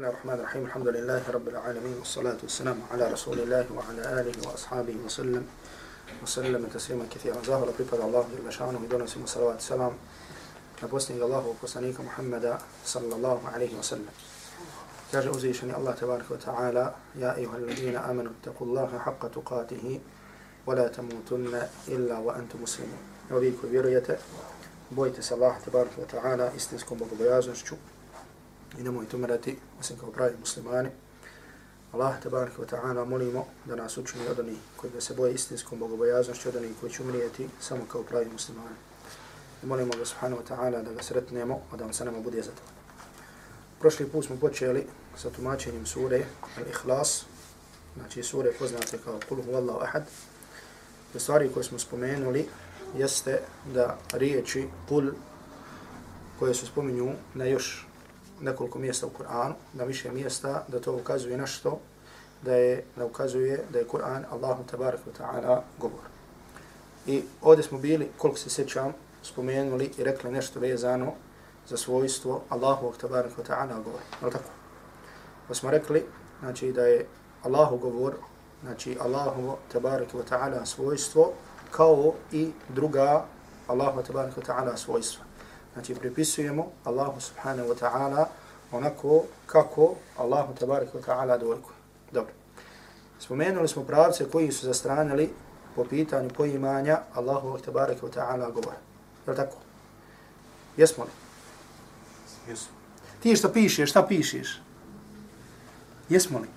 الله الرحمن الرحيم. الحمد لله رب العالمين والصلاة والسلام على رسول الله وعلى آله وأصحابه وسلم. وسلم تسليما كثيرا. زاهر بيبر الله جل شانه دون سمو صلوات السلام نبوسني الله وقصانيك محمد صلى الله عليه وسلم كاج أزيشني الله تبارك وتعالى يا أيها الذين آمنوا اتقوا الله حق تقاته ولا تموتن إلا وأنتم مسلمون وبيكو بيرويته بويتس الله تبارك وتعالى استنسكم بغبيازن شكرا i nemojte umirati, osim kao pravi muslimani. Allah, tabarak wa ta'ala, molimo da nas učini od onih koji da se boje istinskom bogobojaznošću, od onih koji će umrijeti samo kao pravi muslimani. I molimo ga subhanahu wa ta'ala da ga sretnemo, a da vam se nama bude za. Prošli put smo počeli sa tumačenjem sure Al-Ikhlas, znači sure poznate kao Kul huvallahu ahad. Te stvari koje smo spomenuli jeste da riječi Kul koje se spominju na još nekoliko mjesta u Kur'anu, na više mjesta, da to ukazuje na što, da je da ukazuje da je Kur'an Allahu tabarak wa ta'ala govor. I ovdje smo bili, koliko se sjećam, spomenuli i rekli nešto vezano za svojstvo Allahu tabarak wa ta'ala govor. Je tako? Pa smo rekli, znači da je Allahu govor, znači Allahu tabarak wa ta'ala svojstvo, kao i druga Allahu tabarak wa ta'ala svojstva. Znači, pripisujemo Allahu subhanahu wa ta'ala onako kako Allahu tabarik wa ta'ala dolikuje. Dobro. Spomenuli smo pravce koji su zastranili po pitanju poimanja Allahu tabarik wa ta'ala govora. Je li tako? Jesmo li? Jesmo. Ti što pišeš, šta pišeš? Jesmo li?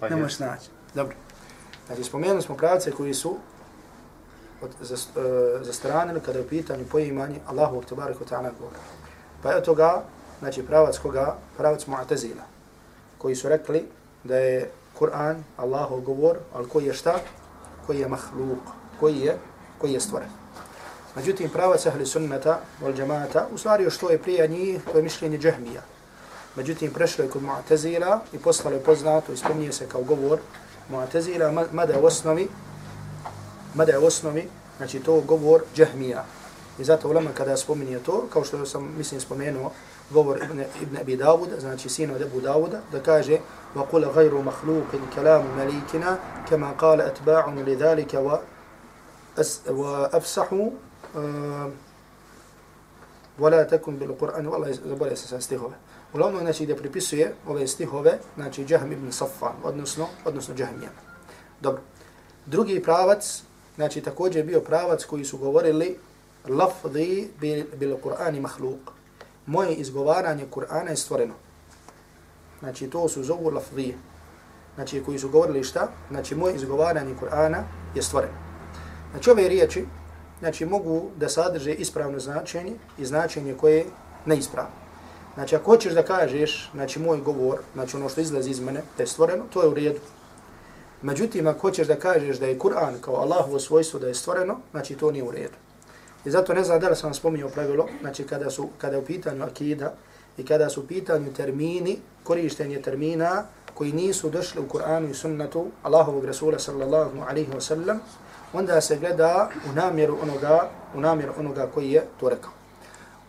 Pa ne možeš naći. Dobro. Znači, spomenuli smo pravce koji su od, za, eh, uh, zastranili kada je u pitanju poimanje Allahu tabarik wa ta'ala govora. Pa je toga znači pravac koga, pravac Mu'tazila, koji su rekli da je Kur'an Allahov govor, ali koji je šta? Koji je mahluk, koji je, koji je stvoren. Međutim, pravac ahli sunnata wal džamata, u stvari što je prije njih, to je mišljenje džahmija. Međutim, prešlo je kod Mu'tazila i poslalo je poznato i spominje se kao govor Mu'tazila, mada je u osnovi, mada je u osnovi, znači to govor džahmija. I zato ulema kada spominje to, kao što sam mislim spomenuo, govor Ibn, Ibn Abi Dawud, znači sinu Abu Dawuda, da kaže وَقُلَ غَيْرُ مَخْلُوقٍ كَلَامُ مَلِيكِنَا كَمَا قَالَ أَتْبَاعٌ لِذَلِكَ وَأَفْسَحُوا وَلَا تَكُنْ بِالْقُرْآنِ والله zaboravio se sa stihove. Uglavnom, znači, da pripisuje ove stihove, znači, Jahm ibn Safan, odnosno, odnosno Jahmijama. Dobro. Drugi pravac, znači, također bio pravac koji su govorili lafzi bil, bil Kur'ani mahluk moje izgovaranje Kur'ana je stvoreno. Znači, to su zovu lafzije. Znači, koji su govorili šta? Znači, moje izgovaranje Kur'ana je stvoreno. Znači, ove riječi, znači, mogu da sadrže ispravno značenje i značenje koje je neispravno. Znači, ako hoćeš da kažeš, znači, moj govor, znači, ono što izlazi iz mene, da je stvoreno, to je u redu. Međutim, ako hoćeš da kažeš da je Kur'an kao Allahovo svojstvo da je stvoreno, znači, to nije u redu. I zato ne znam da li sam vam spominjao pravilo, znači kada su kada je u pitanju akida i kada su u pitanju termini, korištenje termina koji nisu došli u Kur'anu i sunnatu Allahovog Rasula sallallahu alaihi wa sallam, onda se gleda u namjeru onoga, u namjeru onoga koji je to rekao.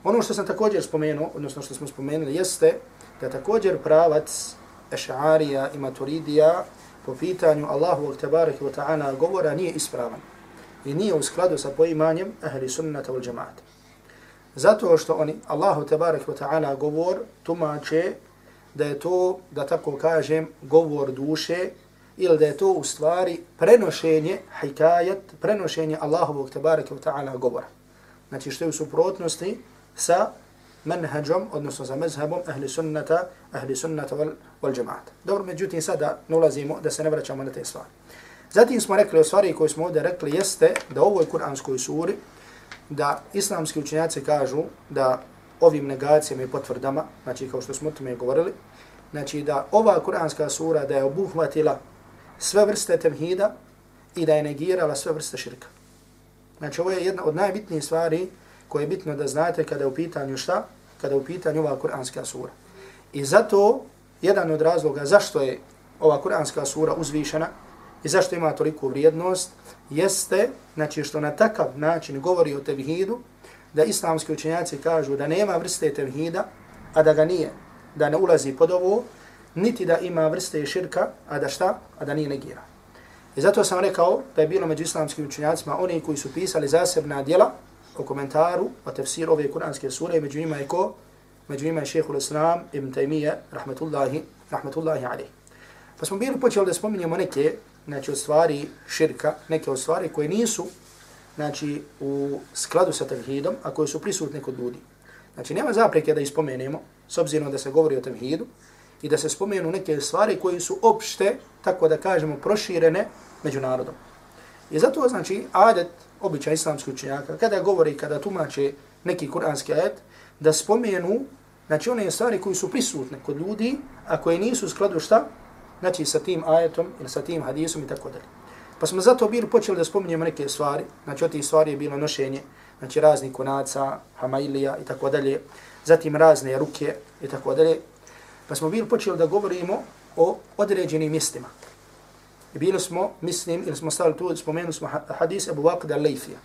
Ono što sam također spomenuo, odnosno što smo spomenuli, jeste da također pravac Eš'arija i Maturidija po pitanju Allahovog tabaraka wa ta'ala govora nije ispravan i nije u skladu sa poimanjem ahli sunnata wal džamaata. Zato što oni, Allahu tabarak wa ta'ala, govor tumače da je to, da tako kažem, govor duše ili da je to u stvari prenošenje, hikayat, prenošenje Allahovog tabarak wa ta'ala govora. Znači što je u suprotnosti sa menheđom, odnosno sa mezhebom ahli sunnata, ahli sunnata wal, wal džamaata. Dobro, međutim sada ne ulazimo da se ne vraćamo na te stvari. Zatim smo rekli o stvari koje smo ovdje rekli jeste da u ovoj kuranskoj suri da islamski učenjaci kažu da ovim negacijama i potvrdama, znači kao što smo o tome govorili, znači da ova kuranska sura da je obuhvatila sve vrste temhida i da je negirala sve vrste širka. Znači ovo je jedna od najbitnijih stvari koje je bitno da znate kada je u pitanju šta? Kada je u pitanju ova kuranska sura. I zato jedan od razloga zašto je ova kuranska sura uzvišena, i zašto ima toliko vrijednost, jeste, znači što na takav način govori o tevhidu, da islamski učenjaci kažu da nema vrste tevhida, a da ga nije, da ne ulazi pod ovo, niti da ima vrste širka, a da šta? A da nije negira. I zato sam rekao da je bilo među islamskim učenjacima oni koji su pisali zasebna djela o komentaru, o tefsiru ove kuranske sure, među njima je ko? Među njima je šehhul islam ibn Taymiye, rahmetullahi, rahmetullahi alih. Pa smo bili počeli da spominjemo neke, znači od stvari širka, neke od stvari koje nisu, znači u skladu sa tevhidom, a koje su prisutne kod ljudi. Znači nema zapreke da ispomenemo, s obzirom da se govori o tevhidu, i da se spomenu neke stvari koje su opšte, tako da kažemo, proširene među narodom. I zato znači adet, običaj islamskih učenjaka, kada govori, kada tumače neki kuranski ajet, da spomenu znači one stvari koje su prisutne kod ljudi, a koje nisu u skladu šta, znači sa tim ajetom ili sa tim hadisom i tako dalje. Pa smo zato bili počeli da spominjemo neke stvari, znači od tih stvari je bilo nošenje, znači razni konaca, hamailija i tako dalje, zatim razne ruke i tako dalje, Pa smo bili počeli da govorimo o određenim mjestima. I bili smo, mislim, ili smo stali tu, spomenuli smo hadis Abu Vakda al-Layfija.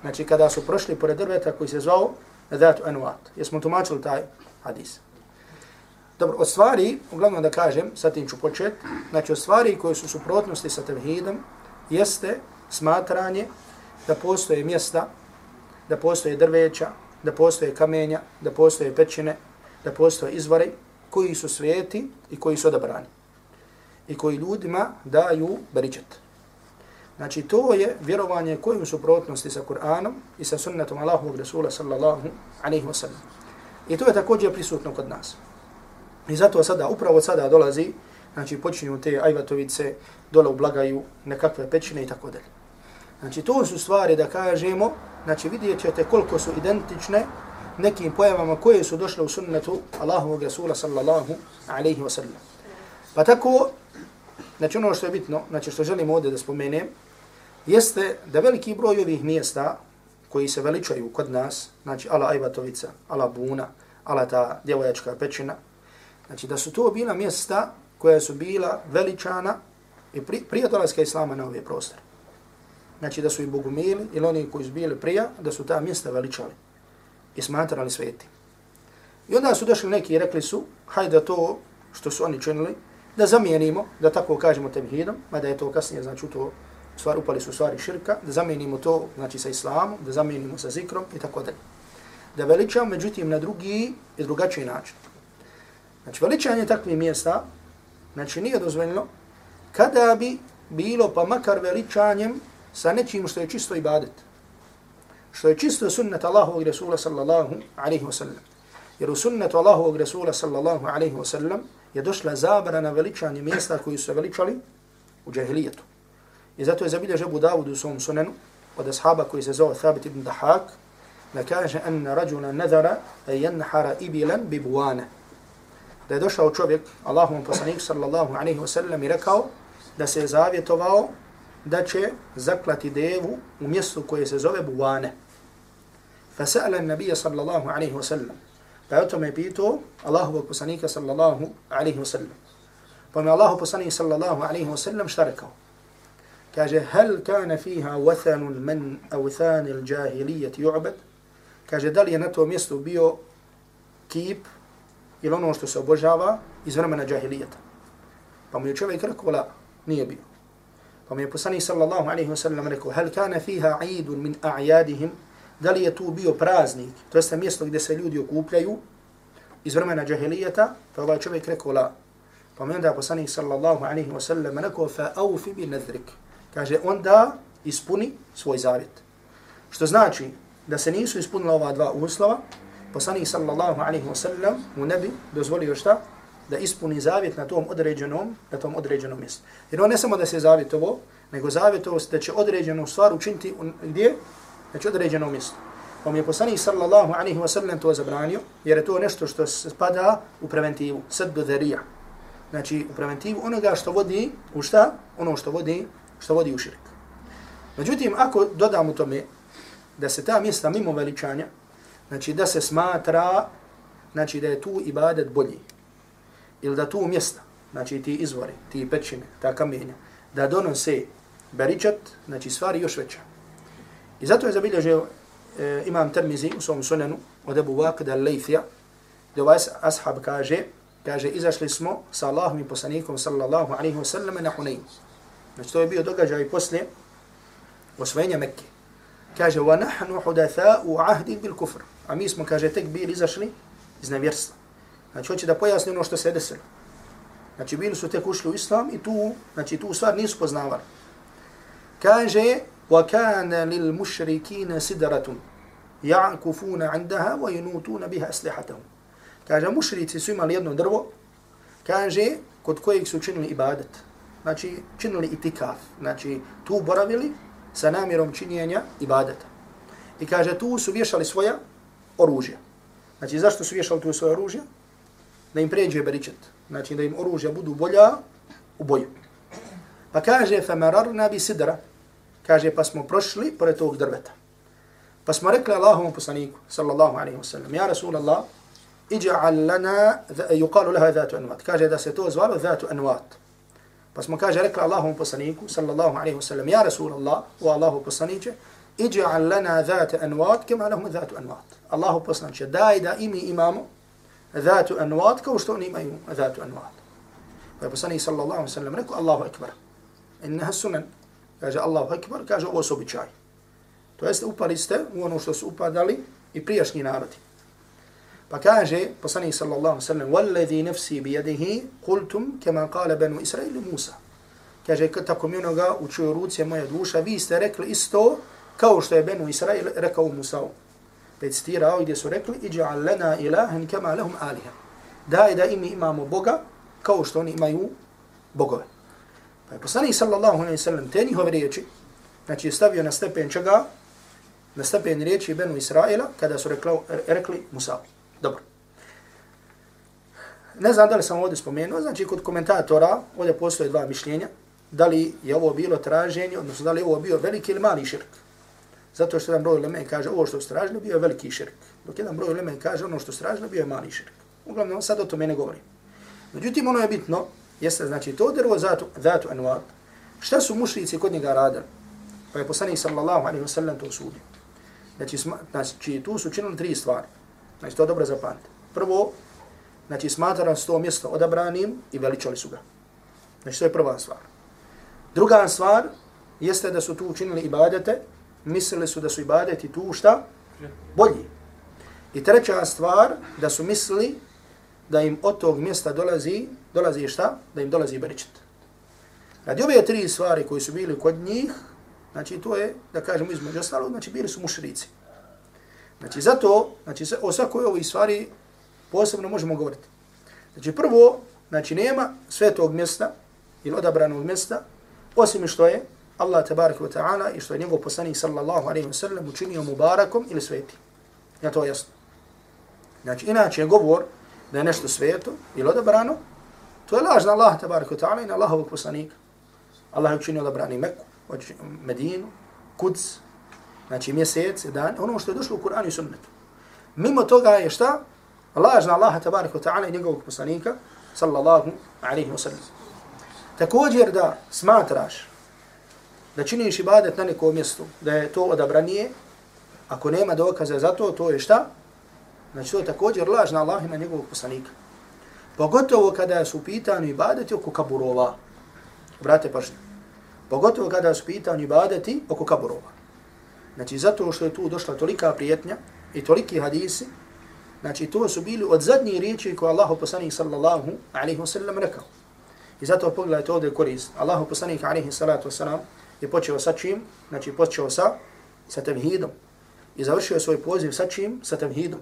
Znači, kada su prošli pored drveta koji se zvao Nadatu Anuat. Jesmo tumačili taj hadis. Dobro, od stvari, uglavnom da kažem, sa tim ću počet, znači od stvari koje su suprotnosti sa tevhidom, jeste smatranje da postoje mjesta, da postoje drveća, da postoje kamenja, da postoje pećine, da postoje izvore, koji su sveti i koji su odabrani. I koji ljudima daju beričet. Znači, to je vjerovanje kojim u suprotnosti sa Kur'anom i sa sunnetom Allahovog Rasula sallallahu alaihi wa sallam. I to je također prisutno kod nas. I zato sada, upravo sada dolazi, znači počinju te ajvatovice, dole ublagaju nekakve pećine i tako dalje. Znači, to su stvari da kažemo, znači vidjet ćete koliko su identične nekim pojavama koje su došle u sunnetu Allahovog Rasula sallallahu alaihi wa sallam. Pa tako, znači ono što je bitno, znači što želim ovdje da spomenem, jeste da veliki broj ovih mjesta koji se veličaju kod nas, znači ala Ajvatovica, ala Buna, ala ta djevojačka pećina, znači da su to bila mjesta koja su bila veličana i pri, prije dolaska Islama na ove prostore. Znači da su i bogumili ili oni koji su bili prija, da su ta mjesta veličali i smatrali sveti. I onda su došli neki i rekli su, hajde to što su oni činili, da zamijenimo, da tako kažemo tevhidom, mada je to kasnije, znači to stvar, upali su stvari širka, da zamijenimo to znači sa islamom, da zamijenimo sa zikrom i tako dalje. Da veličam, međutim, na drugi i drugačiji način. Znači, veličanje takvih mjesta, znači nije dozvoljeno, kada bi bilo pa makar veličanjem sa nečim što je čisto ibadet što je čisto sunnet Allahovog Resula sallallahu alaihi wa sallam. Jer u sunnetu Allahovog Resula sallallahu alaihi wa sallam je došla zabrana veličanje mjesta koji su veličali u džahilijetu. I zato je zabiljež Abu Dawud u svom sunenu od ashaba koji se zove Thabit ibn Dahak da kaže anna rajula nadara a yanhara ibilan bi. Da je došao čovjek, Allahum poslanik sallallahu alaihi wasallam i rekao da se je zavjetovao da će zaklati devu u mjestu koje se zove Buwane. Fasa'ala nabija sallallahu alaihi wasallam Pa je o tome pitao Allahu poslanika sallallahu alaihi wa sallam. Pa mi Allahu poslanik sallallahu alaihi wa sallam šta rekao? Kaže, hel kana fiha wathanun men awthani l-đahilijeti ju'bad? Kaže, da li je na to mjestu bio kip ili ono što se obožava iz vremena džahilijeta? Pa mu je čovjek rekao, la, nije bio. Pa mi je poslanik sallallahu alaihi wa sallam rekao, hel kana fiha aidun min a'jadihim, da li je tu bio praznik, to jeste mjesto gdje se ljudi okupljaju iz vremena džahilijeta, pa ovaj čovjek rekao la. Pa mi onda poslanik sallallahu alaihi wa sallam rekao, fa aufi bi nadrik. Kaže, onda ispuni svoj zavjet. Što znači da se nisu ispunila ova dva uslova, poslanik sallallahu alaihi wa sallam mu ne bi dozvolio šta? da ispuni zavjet na tom određenom, na tom određenom mjestu. Jer on ne samo da se zavjetovo, nego zavjetovo da će određenu stvar učiniti gdje? Znači određeno mjesto. Pa mi je poslanik sallallahu alaihi wa sallam to zabranio, jer je to nešto što spada u preventivu, saddu dharija. Znači u preventivu onoga što vodi u šta? Ono što vodi, što vodi u širk. Međutim, ako dodamo tome da se ta mjesta mimo veličanja, znači da se smatra, znači da je tu ibadet bolji, ili da tu mjesta, znači ti izvori, ti pećine, ta kamenja, da donose beričat, znači stvari još veća. I zato je zabilježio e, imam Termizi u svom sunanu od Ebu Vakda al-Laythija, gdje ovaj ashab kaže, kaže, izašli smo sa Allahom i poslanikom sallallahu alaihi wa sallam na Hunayn. Znači, to je bio događaj poslije osvojenja Mekke. Kaže, wa nahnu hudatha'u ahdi bil kufr. A mi smo, kaže, tek bili izašli iz nevjerstva. Znači, hoće da pojasni ono što se desilo. Znači, bili su tek ušli u islam i tu, znači, tu stvar nisu poznavali. Kaže, wa kana lil mušrikina sidaratun ja'kufuna andaha wa yunutuna biha aslihatahum. Kaže, mušrici su imali jedno drvo, kaže, kod kojeg su činili ibadet. Znači, činili itikaf. Znači, tu boravili sa namjerom činjenja ibadeta. I kaže, tu su vješali svoja oružja. Znači, zašto su vješali tu svoje oružja? Da im pređe beričet. Znači, da im oružja budu bolja u boju. Pa kaže, فَمَرَرْنَا بِسِدْرَ Kaže, pa smo prošli pored tog drveta. Pa smo rekli Allahom poslaniku, sallallahu alaihi wa sallam, ja Rasul Allah, iđa'al lana, yuqalu laha dhatu anvat. Kaže da se to zvalo dhatu anvat. Pa smo kaže rekli Allahom poslaniku, sallallahu alaihi wa sallam, ja Rasul Allah, o Allahu poslaniće, iđa'al lana dhatu anvat, kema lahum dhatu anvat. Allahu poslaniće, daj da imi imamo dhatu anvat, kao što oni imaju dhatu anvat. Pa je poslanik, sallallahu alaihi wa sallam, rekao, Allahu akbar. Innaha sunan. Kaže Allahu akbar, kaže ovo su običaj. To jeste upali ste u ono što su upadali i prijašnji narodi. Pa kaže poslanik sallallahu alejhi ve sellem: "Wallazi nafsi bi yadihi qultum kama qala banu Israil Musa." Kaže kad tako mi onoga u čujoj ruci moja duša, vi ste rekli isto kao što je benu Israil rekao Musa. Pa citirao gdje su rekli: "Ij'al lana ilahan kama lahum aliha." Daj da imi imamo Boga kao što oni imaju bogove. Pa je poslanik sallallahu alejhi ve sellem te njihove riječi, znači je stavio na stepen čega? na stepen riječi Benu Israila kada su rekli, rekli Musa. Dobro. Ne znam da li sam ovdje spomenuo, znači kod komentatora ovdje postoje dva mišljenja, da li je ovo bilo traženje, odnosno da li je ovo bio veliki ili mali širk. Zato što jedan broj lemen kaže ovo što su tražili bio je veliki širk. Dok jedan broj lemen kaže ono što su tražili bio je mali širk. Uglavnom sad o tome ne govorim. Međutim ono je bitno, jeste znači to drvo zatu, zatu anwar, šta su mušrici kod njega radili? Pa je poslanik sallallahu alaihi wa sallam to sudio. Znači, znači, tu su činili tri stvari. Znači, to dobro zapamte. Prvo, znači, smatran su to mjesto odabranim i veličali su ga. Znači, to je prva stvar. Druga stvar jeste da su tu učinili ibadete, mislili su da su ibadeti tu šta? Bolji. I treća stvar, da su mislili da im od tog mjesta dolazi, dolazi šta? Da im dolazi beričet. Radi ove tri stvari koji su bili kod njih, Znači to je, da kažemo između ostalo, znači bili su mušrici. Znači zato, znači o svakoj ovoj stvari posebno možemo govoriti. Znači prvo, znači nema svetog mjesta ili odabranog mjesta, osim što je Allah tabaraka wa ta'ala i što je njegov poslanik sallallahu alaihi wa sallam učinio mubarakom ili sveti. Ja to jasno. Znači inače je govor da je nešto sveto ili odabrano, to je lažna Allah tabaraka ta'ala i na Allahovog poslanika. Allah je učinio odabrani Meku, Medinu, Kuds, znači mjesec, dan, ono što je došlo u Kur'anu i sunnetu. Mimo toga je šta? Lažna Allaha tabarika ta'ala i njegovog poslanika, sallallahu alaihi wa sallam. Također da smatraš da činiš ibadet na nekom mjestu, da je to odabranije, ako nema dokaza za to, to je šta? Znači to je također lažna Allah i njegovog poslanika. Pogotovo kada su pitani ibadeti oko kaburova. Brate pažnje. Pogotovo kada su pitanju ibadeti oko kaburova. Znači, zato što je tu došla tolika prijetnja i toliki hadisi, znači, to su bili od zadnjih riječi koje Allah poslanih sallallahu alaihi wa sallam rekao. I zato pogledajte ovdje korist. Allah poslanih alaihi salatu wa sallam je počeo sa čim? Znači, počeo sa, sa tevhidom. I završio svoj poziv sa čim? Sa tevhidom.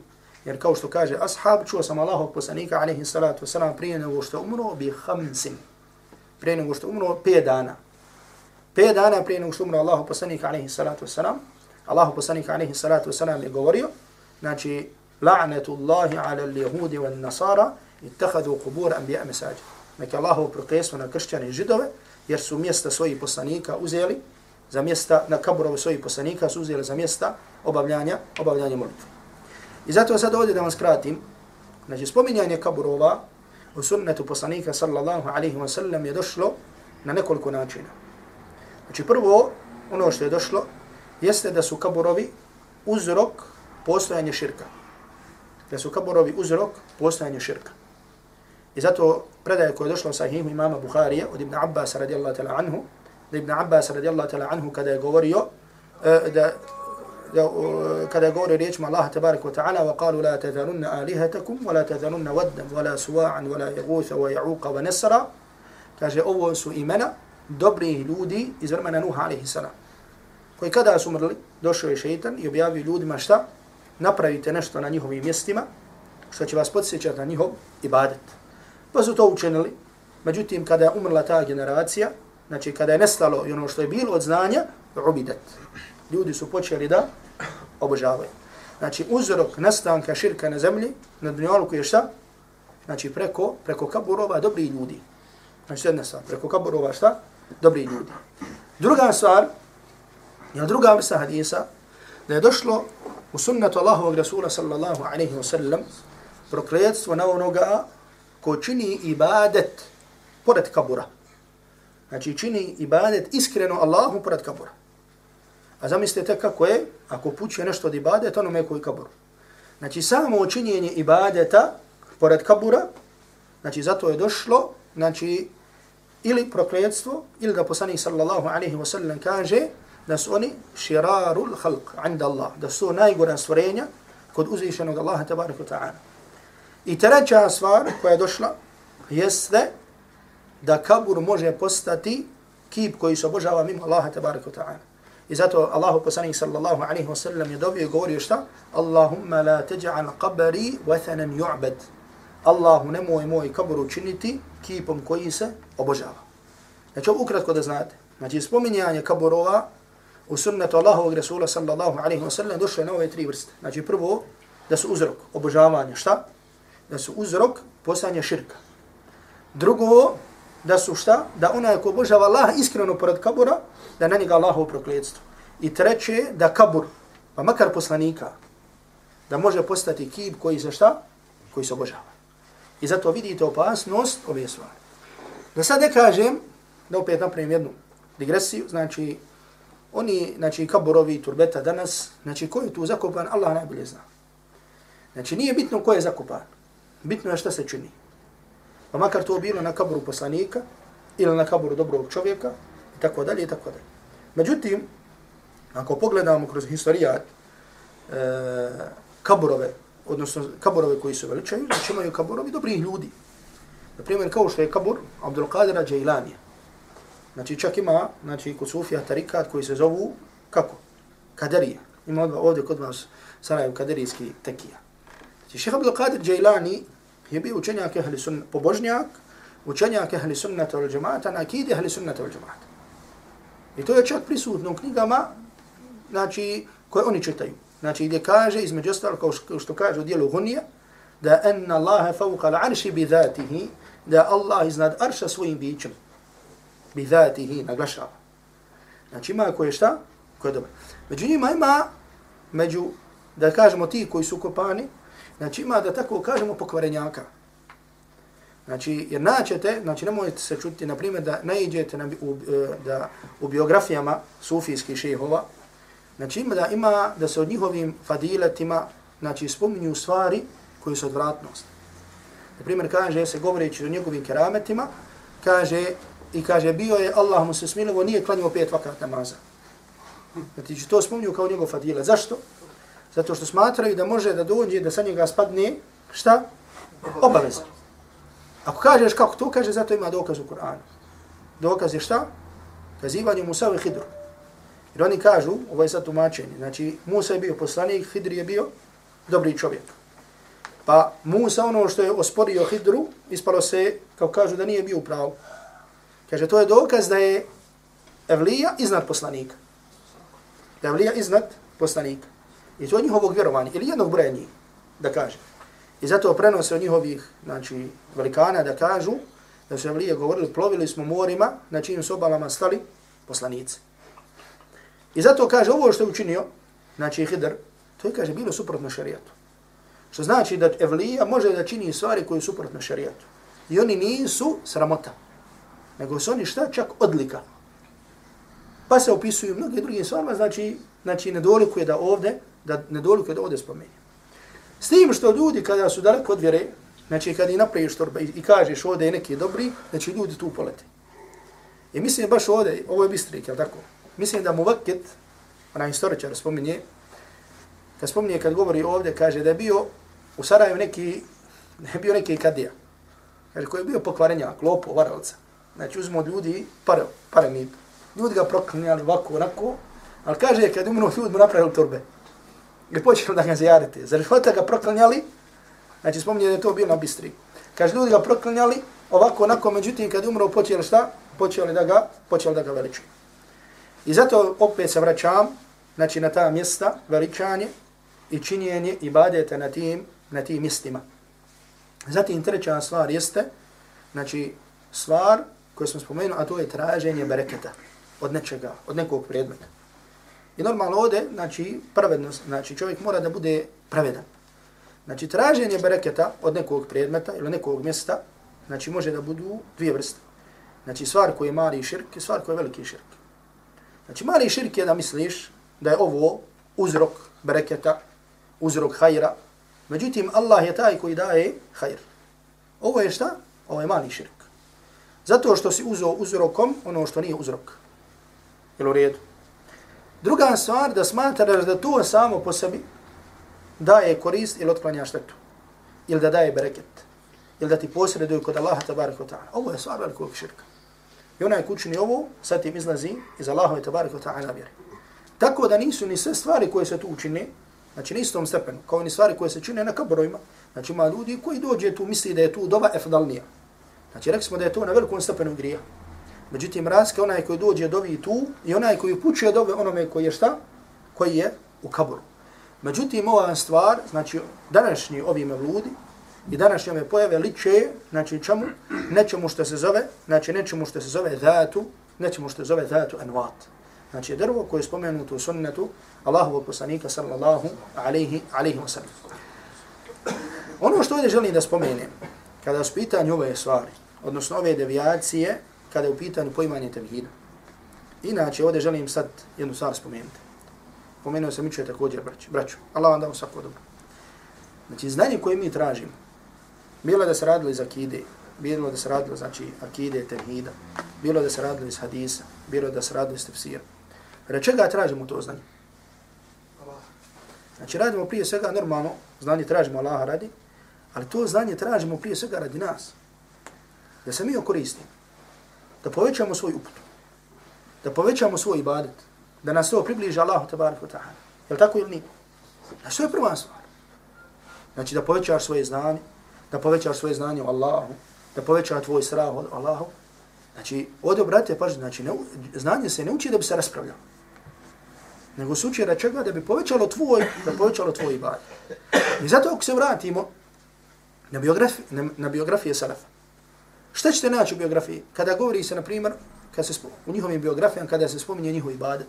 Jer kao što kaže ashab, čuo sam Allahog poslanika alaihi salatu wasalam, prije nego što umro bi hamsim. Prije nego što umro pet dana. Pet dana prije nego što umro Allahu poslanika, alaihi salatu wasalam, Allahu poslanika, alaihi salatu wasalam, je govorio, znači la'natullahi ala al-jehudi wan-nasara ittehadu qubur anbiya mesađa. Neki Allahov prokletstvo na kršćane i židove, jer su mjesta svojih poslanika uzeli za mjesta na kaburove svojih poslanika su uzeli za mjesta obavljanja obavljanja molitve. I zato sad ovdje da vam skratim, znači spominjanje kaburova u sunnetu poslanika sallallahu alaihi wa sallam je došlo na nekoliko načina. Znači prvo, ono što je došlo, jeste da su kaburovi uzrok postojanja širka. Da su kaburovi uzrok postojanja širka. I zato predaje koja je došla u sahihu imama Bukharija od Ibn Abbas radijallahu ta'la anhu, da Ibn Abbas radijallahu ta'la anhu kada je govorio, uh, da, kada je govorio riječima Allaha tabarik wa ta'ala, wa qalu la tadharunna alihatakum, wa la tadharunna waddan, wa la suwa'an, wa la wa ya'uqa, wa nesara, kaže ovo su imena dobrih ljudi iz vremena Nuha alaihi salam, koji kada su umrli, došao je šeitan i objavio ljudima šta? Napravite nešto na njihovim mjestima, što će vas podsjećati na njihov ibadet. Pa su to učinili. Međutim, kada je umrla ta generacija, znači kada je nestalo i ono što je bilo od znanja, ubidat Ljudi su počeli da obožavaju. Znači, uzrok nastanka širka na zemlji, na dunjaluku je šta? Znači, preko, preko kaburova dobri ljudi. Znači, jedna stvar, preko kaburova šta? Dobri ljudi. Druga stvar, je druga vrsta hadisa, da je došlo u sunnetu Allahovog Rasula sallallahu alaihi wa sallam prokletstvo na onoga ko čini ibadet pored kabura. Znači čini ibadet iskreno Allahu pored kabura. A zamislite kako je, ako pućuje nešto od ibadeta ono me koji kabur. Znači samo učinjenje ibadeta pored kabura, znači zato je došlo, znači ili prokletstvo, ili da poslanik sallallahu alaihi wa sallam kaže da su oni širarul halq, inda Allah, da su najgora stvorenja kod uzvišenog Allaha tabaraka ta'ala. I treća stvar koja je došla jeste da kabur može postati kip koji se obožava mimo Allaha tabaraka ta'ala. I zato Allahu poslanik sallallahu alaihi wa sallam je dobio i govorio šta? Allahumma la taj'al qabari wathanan ju'bad. Allahu nemoj moj kabur učiniti kipom koji se obožava. Znači ovo ukratko da znate. Znači spominjanje kaburova u sunnetu Allahovog Rasula sallallahu alaihi wa sallam došlo je na ove tri vrste. Znači prvo da su uzrok obožavanja šta? da su uzrok postanje širka. Drugo, da su šta? Da onaj ko obožava Allaha iskreno pored kabura, da na njega Allahovo prokledstvo. I treće, da kabur, pa makar poslanika, da može postati kib koji se šta? Koji se obožava. I zato vidite opasnost ove stvari. Da sad ne kažem, da opet napravim jednu digresiju, znači, oni, znači, kaburovi, turbeta danas, znači, ko je tu zakopan, Allah najbolje zna. Znači, nije bitno ko je zakopan. Bitno je šta se čini. Pa makar to bilo na kaburu poslanika ili na kaburu dobrog čovjeka i tako dalje i tako dalje. Međutim, ako pogledamo kroz historijat e, kaburove, odnosno kaburove koji su veličaju, znači imaju kaburovi dobrih ljudi. Na primjer, kao što je kabur Abdul Qadira Džajlanija. Znači čak ima, znači kod Sufija tarikat koji se zovu, kako? Kaderija. Ima ovdje kod vas Sarajevo kaderijski tekija. Znači, šeha Abdul Qadir Džajlani je bio učenjak ehli sunna, pobožnjak, učenjak ehli sunnata al džemata, na akide ehli sunnata al džemata. I to je čak prisutno u knjigama, znači, koje oni čitaju. Znači, gdje kaže, između ostalo, kao što kaže u dijelu Hunija, da enna Allahe fauqa l'arši bi dhatihi, da Allah iznad arša svojim bićem, bi dhatihi, naglašava. Znači, ima koje šta? Koje dobro. Među njima ima, među, da kažemo ti koji su kopani, Znači ima da tako kažemo pokvarenjaka. Znači, jer naćete, znači nemojte se čuti, na primjer, da naiđete na, u, e, da, u biografijama sufijskih šehova, znači ima da ima da se od njihovim fadiletima, znači spominju stvari koji su odvratnost. Na primjer, kaže se, govoreći o njegovim kerametima, kaže, i kaže, bio je, Allah mu se smilovo, nije klanio pet vakat namaza. Znači, to spominju kao njegov fadilet. Zašto? Zato što smatraju da može da dođe da sa njega spadne šta? Obaveza. Ako kažeš kako to kaže, zato ima dokaz u Kur'anu. Dokaz je šta? Kazivanje Musa i Hidru. Jer oni kažu, ovo je sad tumačenje, znači Musa je bio poslanik, Hidri je bio dobri čovjek. Pa Musa ono što je osporio Hidru, ispalo se, kao kažu, da nije bio pravo. Kaže, to je dokaz da je Evlija iznad poslanika. Da je Evlija iznad poslanika. I od njihovog vjerovanja, ili jednog broja njih, da kaže. I zato prenose od njihovih znači, velikana da kažu, da su Evlije govorili, plovili smo morima, na čijim su obalama stali poslanice. I zato kaže, ovo što je učinio, znači Hidr, to je, kaže, bilo suprotno šarijatu. Što znači da Evlija može da čini stvari koje su suprotno šarijatu. I oni nisu sramota, nego su oni šta čak odlika. Pa se opisuju mnogi drugim stvarima, znači, znači ne je da ovde da ne dolikuje da ovdje spomenje. S tim što ljudi kada su daleko od vjere, znači kad i napraviš torba i, kažeš ovdje je neki dobri, znači ljudi tu polete. I mislim baš ovdje, ovo je bistrik, jel tako? Mislim da mu vaket, onaj historičar spominje, kad spominje, kad govori ovdje, kaže da je bio u Sarajevu neki, ne je bio neki kadija. Kaže, koji je bio pokvarenjak, lopo, varalca. Znači uzmo od ljudi pare, pare mi. Ljudi ga proklinjali ovako, onako, ali kaže, kad umru ljudi mu napravili torbe. I počeli da ga zajarite. Zar života ga proklinjali, znači spominje da je to bilo na bistri. Kaže, ljudi ga proklinjali, ovako, onako, međutim, kad umro, počeli šta? Počeli da ga, počeli da ga veličuju. I zato opet se vraćam, znači na ta mjesta, veličanje i činjenje ibadeta na tim, na tim mjestima. Zatim treća stvar jeste, znači stvar koju smo spomenuli, a to je traženje bereketa od nečega, od nekog predmeta. I normalno ovdje, znači, pravednost, znači čovjek mora da bude pravedan. Znači, traženje bereketa od nekog predmeta ili nekog mjesta, znači može da budu dvije vrste. Znači, stvar koji je mali širk i stvar koji je veliki širk. Znači, mali širk je da misliš da je ovo uzrok bereketa, uzrok hajra. Međutim, Allah je taj koji daje hajr. Ovo je šta? Ovo je mali širk. Zato što si uzeo uzrokom ono što nije uzrok. Jel u redu? Druga stvar da smatraš da to samo po sebi daje korist ili otklanja štetu. Ili da daje bereket. Ili da ti posreduje kod Allaha tabaraka ta'ala. Ovo je stvar velikog širka. I onaj kućni ovo, sad tim izlazi iz Allahove tabaraka ta'ala vjeri. Tako da nisu ni sve stvari koje se tu učine, znači na istom stepenu, kao ni stvari koje se čine na kabrojima. Znači ima ljudi koji dođe tu misli da je tu doba efdalnija. Znači rekli smo da je to na velikom stepenu grija. Međutim, razlika onaj koji dođe dovi tu i onaj koji upućuje dove onome koji je šta? Koji je u kaburu. Međutim, ova stvar, znači današnji ovi mevludi i današnje ove pojave liče, znači čemu? Nečemu što se zove, znači nečemu što se zove dhatu, nečemu što se zove dhatu anvat. Znači drvo koje je spomenuto u sunnetu Allahovog poslanika sallallahu alaihi, alaihi wa sallam. Ono što ovdje želim da spomenem, kada su pitanje ove stvari, odnosno ove devijacije, kada je u pitanju poimanje tevhida. Inače, ovdje želim sad jednu stvar spomenuti. Pomenuo sam i također braću. braću. Allah vam dao svako dobro. Znači, znanje koje mi tražimo, bilo da se radilo iz akide, bilo da se radilo, znači, akide, tevhida, bilo da se radilo iz hadisa, bilo da se radilo iz tefsira. Re čega tražimo to znanje? Znači, radimo prije svega normalno, znanje tražimo Allaha radi, ali to znanje tražimo prije svega radi nas. Da se mi okoristimo. Da povećamo svoj uput. Da povećamo svoj ibadet. Da nas to približi Allahu tabaraka ta'ala. Je li tako ili nije? Znači, to je prva stvar. Znači, da povećaš svoje znanje, da povećaš svoje znanje o Allahu, da povećaš tvoj strah o Allahu. Znači, ovdje, brate, pažite, znači, ne, znanje se ne uči da bi se raspravljalo. Nego se uči da čega da bi povećalo tvoj, da povećalo tvoj ibadet. I zato ako se vratimo na, biografi, na, na biografije Salafa, Šta ćete naći u biografiji? Kada govori se, na primjer, kad se u njihovim biografijama, kada se spominje njihov ibadet.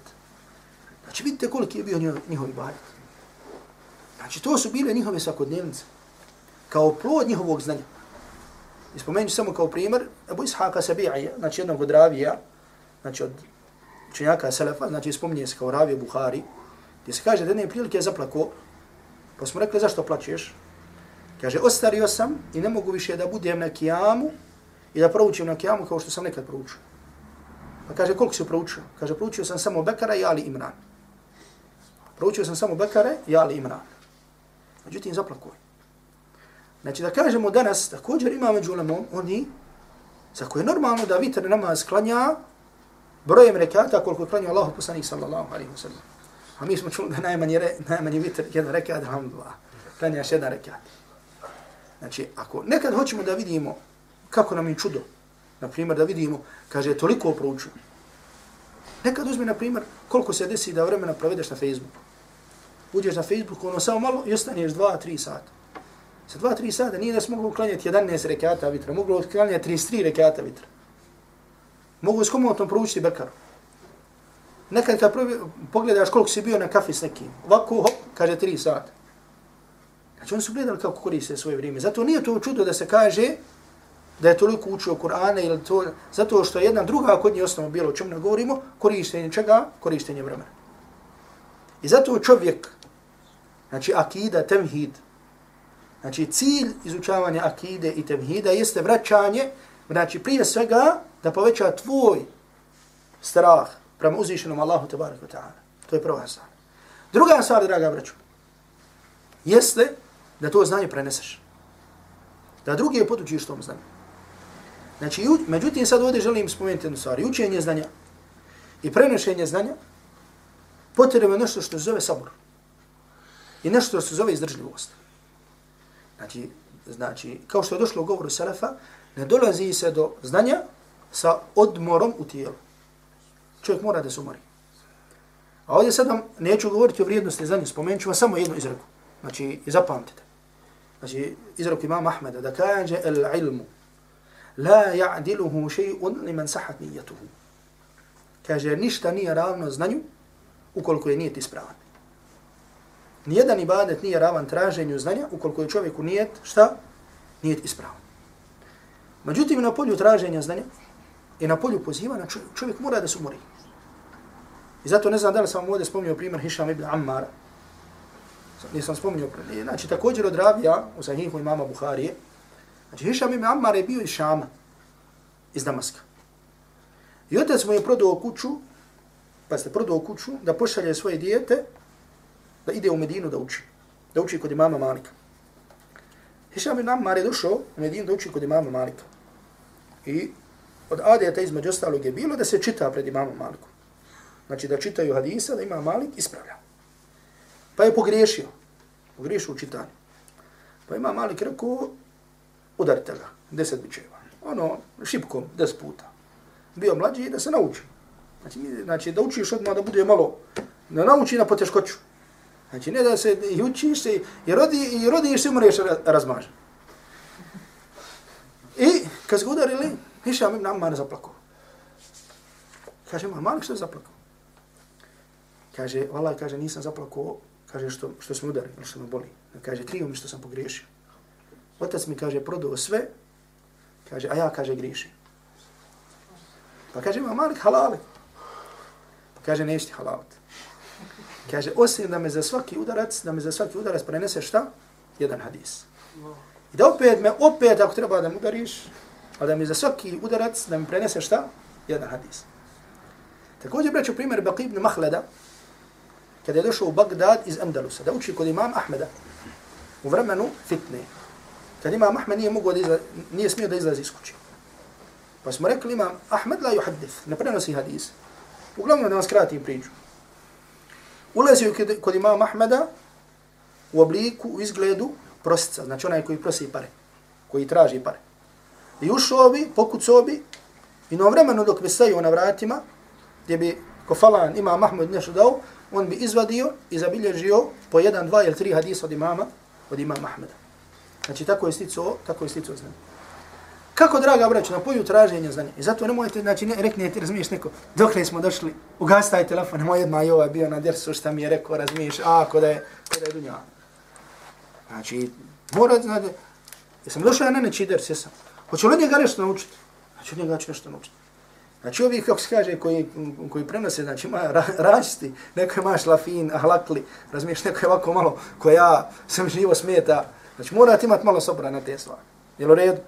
Znači, vidite koliko je bio njihov njihov ibadet. Znači, to su bile njihove svakodnevnice. Kao plod njihovog znanja. I spomenuti samo kao primjer, Abu Ishaqa Sabi'ija, znači jednog od ravija, znači od činjaka Selefa, znači spominje se kao ravija Buhari, gdje se kaže da jedne prilike je zaplako, pa smo rekli zašto plaćeš? Kaže, ostario sam i ne mogu više da budem na kijamu i da proučim na kijamu kao što sam nekad proučio. Pa kaže, koliko si proučio? Kaže, proučio sam samo Bekara i Ali Imran. Proučio sam samo Bekare i Ali Imran. Međutim, zaplakoj. Znači, da kažemo danas, također ima među ulemom, oni, za koje je normalno da vitr namaz klanja brojem rekata koliko klanja Allah poslanih sallallahu alaihi wa sallam. A mi smo čuli da najmanji, re, najmanji vitr jedan rekat, alhamdulillah, klanjaš jedan rekat. Znači, ako nekad hoćemo da vidimo kako nam je čudo. Na primjer, da vidimo, kaže, toliko proučio. Nekad uzmi, na primjer, koliko se desi da vremena provedeš na Facebooku. Uđeš na Facebooku, ono samo malo i ostaneš 2-3 sata. Sa 2-3 sata nije da se mogu uklanjati 11 rekata vitra, mogu uklanjati 33 rekata vitra. Mogu s komotom proučiti bekaru. Nekad kad provi, pogledaš koliko si bio na kafi s nekim, ovako, hop, kaže 3 sata. Znači oni su gledali kako koriste svoje vrijeme. Zato nije to čudo da se kaže, da je toliko učio Kur'ana ili to, zato što je jedna druga kod nje osnova bilo o čemu ne govorimo, korištenje čega? Korištenje vremena. I zato čovjek, znači akida, temhid, Znači, cilj izučavanja akide i temhida jeste vraćanje, znači, prije svega da poveća tvoj strah prema uzvišenom Allahu tabaraka ta'ala. To je prva stvar. Druga stvar, draga braću, jeste da to znanje preneseš. Da drugi je podučiš tom znanju. Znači, međutim, sad ovdje želim spomenuti jednu stvar. Učenje znanja i prenošenje znanja potrebno nešto što se zove sabor. I nešto što se zove izdržljivost. Znači, znači, kao što je došlo u govoru Salafa, ne dolazi se do znanja sa odmorom u tijelu. Čovjek mora da se umori. A ovdje sad vam neću govoriti o vrijednosti znanja, spomenut ću vam samo jednu izreku. Znači, zapamtite. Znači, izreku imama Ahmeda, da kaže el ilmu, la ya'diluhu shay'un liman sahat niyyatuhu. Kaže, ništa nije ravno znanju, ukoliko je nijet ispravan. Nijedan ibadet nije ravan traženju znanja, ukoliko je čovjeku nijet, šta? Nijet ispravan. Međutim, na polju traženja znanja i na polju pozivanja čovjek mora da se umori. I zato ne znam da li sam ovdje spomnio primjer Hišam ibn Ammar. Nisam spomnio. Znači, također od Ravija, u sahihu imama Buharije, znači Hišam ibn Ammar je bio iz Šama, iz Damaska. I otac mu je prodao kuću, pa ste prodao kuću, da pošalje svoje dijete, da ide u Medinu da uči. Da uči kod imama Malika. Hišam ibn Ammar je došao u Medinu da uči kod imama Malika. I od adeta između ostalog je bilo da se čita pred imamom Malikom. Znači da čitaju hadisa, da ima Malik, ispravlja. Pa je pogriješio. Pogriješio u čitanju. Pa ima Malik rekao, udarite ga, deset bičeva. Ono, šipkom, deset puta. Bio mlađi i da se nauči. Znači, znači da učiš odmah da bude malo, da nauči na poteškoću. Znači ne da se i učiš se i rodi i rodiš se umreš razmažen. I kad ga udarili, Hišam ibn Ammar zaplakao. Kaže, ma Malik što je zaplakao? Kaže, vala, kaže, nisam zaplakao, kaže, što, što smo udarili, što me boli. Kaže, krivo mi što sam pogriješio. Otac mi kaže, prodao sve, kaže, a ja, kaže, grišim. Pa kaže, ima Malik, halali. Pa kaže, neći ti halaliti. Kaže, osim da me za svaki udarac, da me za svaki udarac prenese šta? Jedan hadis. I da opet me, opet ako treba da mu udariš, ali da mi za svaki udarac da mi prenese šta? Jedan hadis. Također breću primjer Baqi ibn Mahleda, kada je došao u Bagdad iz Andalusa, da uči kod imam Ahmeda u vremenu fitne. Kad imam Ahmed nije, mogao da izlazi, nije smio da izlazi iz kuće. Pa smo rekli imam Ahmed la yuhaddith, ne prenosi hadis. Uglavnom da vam skratim priču. Ulazio kod imam Ahmeda u obliku, u izgledu prosica, znači onaj koji prosi pare, koji traži pare. I ušao bi, pokucao bi, i na vremenu dok bi stajio na vratima, gdje bi kofalan ima Mahmud nešto dao, on bi izvadio i zabilježio po jedan, dva ili tri hadisa od imama, od imama Ahmeda. Znači tako je stico, tako je sticao znanje. Kako, draga braću, na polju traženja znanja. I zato nemojte, znači, ne, reknete, razumiješ neko, dok ne smo došli, ugasi taj telefon, nemoj jedna i ovaj bio na dersu, šta mi je rekao, razumiješ, a, ko da je, ko da je dunja. Znači, mora, znači, jesam došao ja na neći ders, jesam. Hoće li njega nešto naučiti? Znači, od njega ću nešto naučiti. Znači, ovi, kako se kaže, koji, koji prenose, znači, ima ra, različiti, neko je maš lafin, ahlakli, razumiješ, neko je ovako malo, koja ja sam živo smeta. Znači, morate imati malo sobra na te stvari. Jel u redu?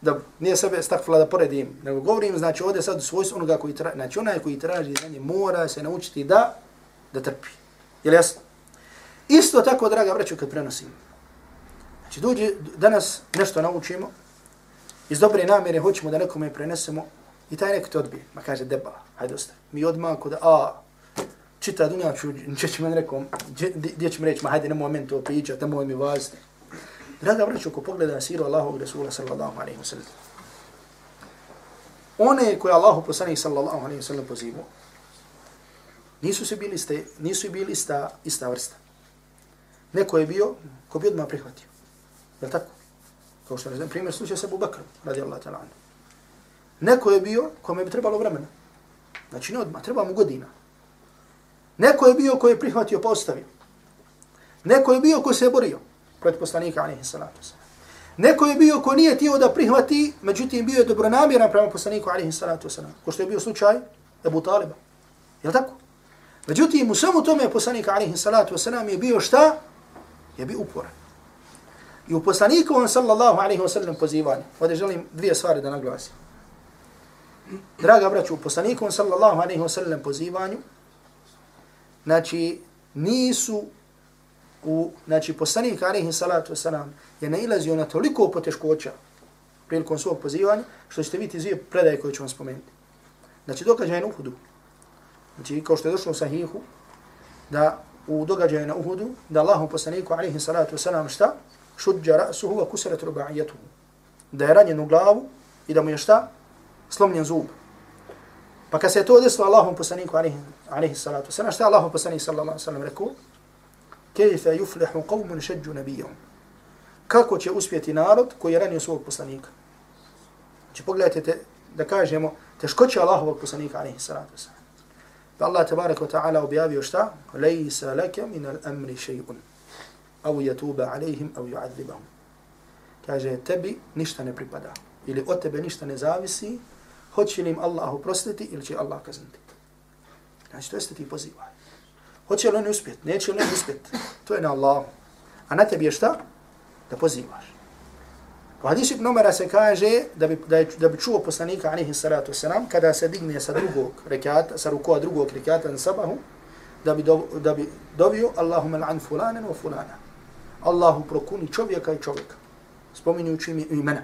Da nije sebe stakfula da poredim, nego govorim, znači, ovdje sad svojstvo onoga koji traži, znači, onaj koji traži znanje mora se naučiti da, da trpi. Jel jasno? Isto tako, draga braću, kad prenosim. Znači, dođe, danas nešto naučimo, iz dobre namjere hoćemo da nekome prenesemo i taj neko te odbije. Ma kaže, deba, hajde ostaje. Mi odmah kod, a, čita dunja, ću, će će meni rekom, gdje će mi reći, ma hajde, nemoj meni to pričat, nemoj mi vaziti. Draga braćo, ko pogleda siru Allahovog Rasula sallallahu alaihi wa sallam, one koje Allahu poslanih sallallahu alaihi wa sallam pozivu, nisu se bili, ste, nisu bili ista, ista vrsta. Neko je bio, ko bi odmah prihvatio. Je tako? Kao što ne znam, primjer slučaj sa Abu Bakr, radi Allah ta'ala. Neko je bio kome bi trebalo vremena. Znači ne odmah, treba mu godina. Neko je bio koji je prihvatio pa ostavio. Neko je bio koji se je borio protiv poslanika, alaihi salatu Neko je bio ko nije tijelo da prihvati, međutim bio je dobronamjeran prema poslaniku, alaihi salatu wasalam. Ko što je bio slučaj Abu Taliba. Je tako? Međutim, u svemu tome poslanik alaihi salatu wasalam, je bio šta? Je bio uporan. I u poslanikovom sallallahu alaihi wasallam pozivanju. Ovdje želim dvije stvari da naglasim. Draga braću, u poslanikovom sallallahu alaihi wasallam pozivanju, znači, nisu u, znači, poslanik alaihi salatu wasalam je nailazio na toliko poteškoća prilikom svog pozivanja, što ćete vidjeti zvije predaje koje ću vam spomenuti. Znači, događaj na Uhudu. Znači, kao što je došlo u sahihu, da u događaju na Uhudu, da Allahom poslaniku alaihi salatu wasalam šta? Šudja rasuhu wa kusarat ruba'ijatuhu. Da je ranjen u glavu i da mu je šta? Slomljen zub. Pa kad se je to desilo Allahom poslaniku alaihi, alaihi salatu wasalam, šta Allahum poslaniku sallallahu wasalam rekao? Kejfe yuflihu qavmun šeđu nebijom. Kako će uspjeti narod koji je ranio svog poslanika? Znači pogledajte te, da kažemo, teškoće Allahovog poslanika alaihi salatu wasalam. Pa Allah tabarak wa ta'ala objavio šta? Lejsa leke min al amri še'un. Au jatuba alaihim, au ju'adzibahum. Kaže, tebi ništa ne pripada. Ili od tebe ništa ne zavisi. Hoće li im Allah uprostiti ili će Allah kazniti. Znači, to jeste ti pozivaj. Hoće li oni uspjet? Neće li oni uspjet? To je na Allahu. A na tebi je šta? Da pozivaš. U hadisu ibn Umara se kaže da bi, da, je, da bi čuo poslanika alihi salatu wasalam kada se digne sa drugog rekata, sa rukova drugog rekata na sabahu, da bi, do, da bi dovio Allahumma l'an fulanen wa fulana. Allahu prokuni čovjeka i čovjeka. Spominjući im imena.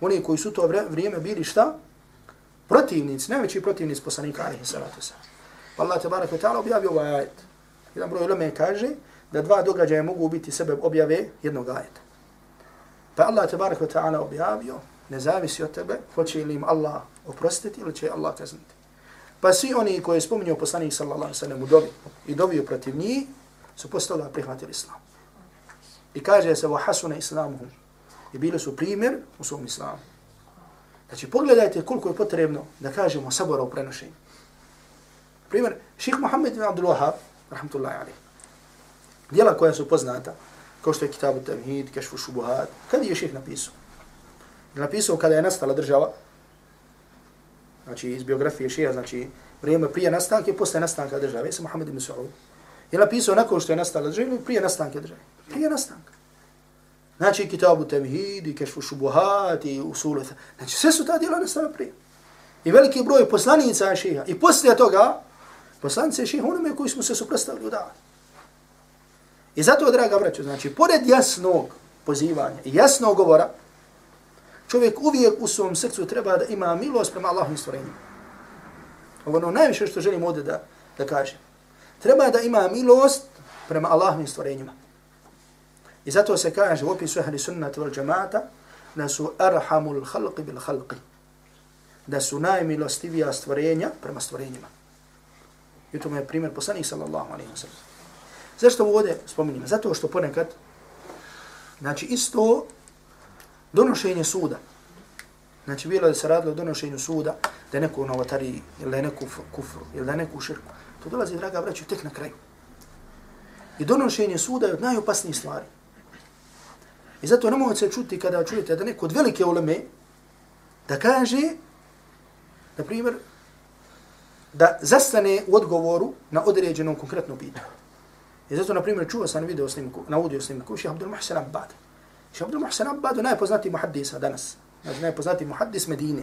Oni koji su to vrijeme bili šta? Protivnici, najveći protivnici poslanika alihi salatu wasalam. Pa Allah tabarak wa ta'ala objavio ovaj ajet. Jedan broj uleme kaže da dva događaja mogu biti sebe objave jednog ajeta. Pa Allah tabarak wa ta'ala objavio, ne zavisi od tebe, hoće li im Allah oprostiti ili će Allah kazniti. Pa svi oni koji je spominio poslanik sallallahu alaihi sallam u dobi i dobio protiv njih, su posle toga prihvatili islam. I kaže se, وَحَسُنَ islamuhum. I bili su primjer u svom islamu. Znači, pogledajte koliko je potrebno da kažemo sabora u prenošenju. Primjer, ših Muhammed ibn Abdul Wahab, rahmatullahi alaih, dijela koja su poznata, kao što je Kitabu Tamhid, Kešfu Šubuhat. Kada je ših napisao? Napisao kada je nastala država, znači iz biografije šija, znači vrijeme prije nastanka i posle nastanka države, je Muhammed ibn Saud. Je napisao nakon što je nastala država ili prije nastanka države? Prije nastanka. Znači Kitabu Tavhid, i Kešfu Šubuhat i Usulu. Znači sve su ta djela nastala prije. I veliki broj poslanica šija. I poslije toga, poslanice šeha onome koji smo se suprostavili u davat. I zato, draga braćo, znači, pored jasnog pozivanja i jasnog govora, čovjek uvijek u svom srcu treba da ima milost prema Allahom stvorenjima. Ovo ono najviše što želim ovdje da, da kažem. Treba da ima milost prema Allahom stvorenjima. I zato se kaže u opisu ahli sunnata wal džamata da su arhamul halqi bil halqi. Da su najmilostivija stvorenja prema stvorenjima. I to je primjer poslanih sallallahu alaihi wa sallam. Zašto ovo ovdje spominjamo? Zato što ponekad, znači isto donošenje suda, znači bilo da se radilo o donošenju suda, da je neko u novotariji, ili da je neko kufru, ili da je neko u širku, to dolazi, draga braću, tek na kraju. I donošenje suda je od najopasnijih stvari. I zato ne mogu se čuti kada čujete da neko od velike uleme da kaže, na primjer, da zastane u odgovoru na određenom konkretnom pitanju. I zato, na primjer, čuo sam video snimku, na audio snimku, ših Abdul Muhsin Abbad. Ših Abdul Muhsin Abbad je najpoznati muhaddisa danas. Znači, najpoznati muhaddis Medine.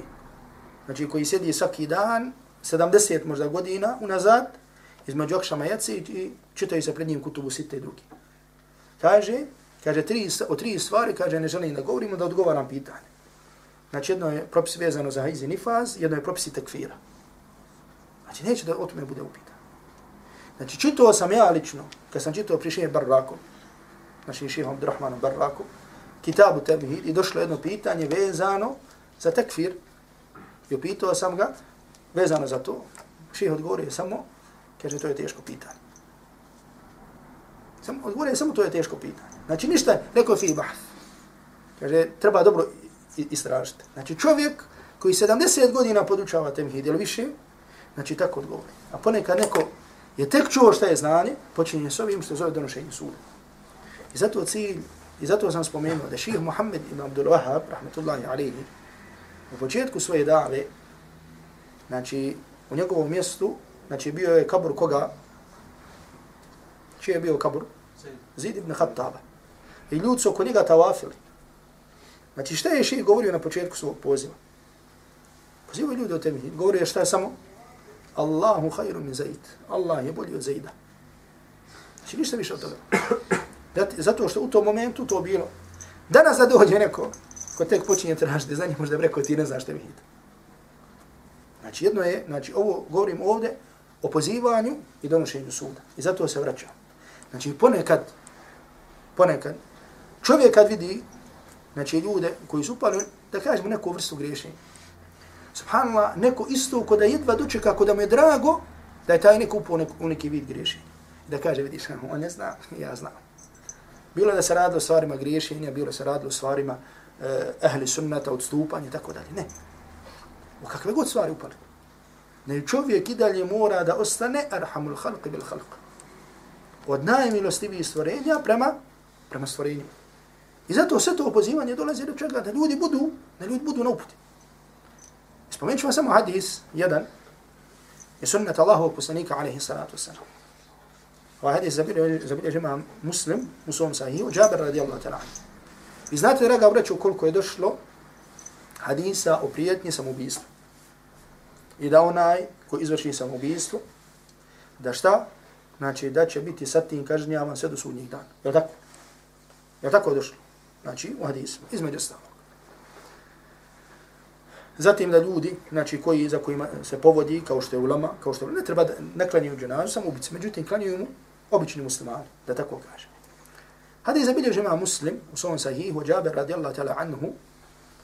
Znači, koji sjedi svaki dan, 70 možda godina unazad, između Akšama Jaci i čitaju se pred njim kutubu Sitte i drugi. Kaže, kaže, tri, o tri stvari, kaže, ne želim da govorimo, da odgovaram pitanje. Znači, jedno je propis vezano za hajzi nifaz, jedno je propisi takfira. Znači, neće da o tome bude upitan. Znači, čitao sam ja lično, kad sam čitao pri šehe Barraku, znači šehom Abdurrahmanu Barraku, kitabu Tebihid, i došlo jedno pitanje vezano za tekfir, i upitao sam ga, vezano za to, šehe odgovorio samo, kaže, to je teško pitanje. Samo, odgovorio samo, to je teško pitanje. Znači, ništa, rekao fi bahth. Kaže, treba dobro istražiti. Znači, čovjek koji 70 godina podučava Tebihid, ili više, znači, tako odgovori. A ponekad neko je tek čuo šta je znanje, počinje s ovim što zove donošenje suda. I zato cilj, i zato sam spomenuo da ših Muhammed ibn Abdul Wahab, rahmetullahi alihi, u početku svoje dave, znači u njegovom mjestu, znači bio je kabur koga? Čije je bio kabur? Zid ibn Khattaba. I ljudi su oko njega tavafili. Znači šta je šeji govorio na početku svog poziva? Pozivaju ljudi o temi. Govorio je šta je samo? Allahu hajru min zaid. Allah je bolji od zaida. Znači ništa više od toga. Zato što u tom momentu to bilo. Danas da dođe neko ko tek počinje tražiti za njih, možda bi rekao ti ne znaš šta mi hita. Znači jedno je, znači ovo govorim ovdje o pozivanju i donošenju suda. I zato se vraćam. Znači ponekad, ponekad, čovjek kad vidi, znači ljude koji su upali, da kažemo neku vrstu griješenja. Subhanallah, neko isto ko da jedva dočeka, ko da mu je drago, da je taj neko upao nek, u neki vid griješenja. Da kaže, vidiš, on ne zna, ja znam. Bilo da se radi o stvarima griješenja, bilo da se radi o stvarima eh, ehli sunnata, odstupanja i tako dalje. Ne. U kakve god stvari upali. Ne čovjek i dalje mora da ostane arhamul halq bil halq. Od najmilostivijih stvorenja prema, prema stvorenju. I zato sve to opozivanje dolazi do čega? Da ljudi budu, da ljudi budu na uputi. Spomenut ćemo samo hadis, jedan, je sunnet Allahovog poslanika, alaihi salatu wasalam. Ovaj hadis zabilje imam muslim, u svom sahihu, Jabir radijallahu ta'ala. I znate, draga vreću, koliko je došlo hadisa o prijetnji samobijstvu. I da onaj ko izvrši samobijstvo, da šta? Znači, da će biti sa tim kažnjavan sve do sudnjih dana. Je tako? Je tako došlo? Znači, u hadisu, između stava. Zatim da ljudi, znači koji za kojima se povodi kao što je ulama, kao što je, ne treba da ne klanjaju dženazu, samo ubici, međutim klanjaju mu obični muslimani, da tako kaže. Hadis zabilio žema muslim u svom sahihu, Jabir radijallahu ta'ala anhu,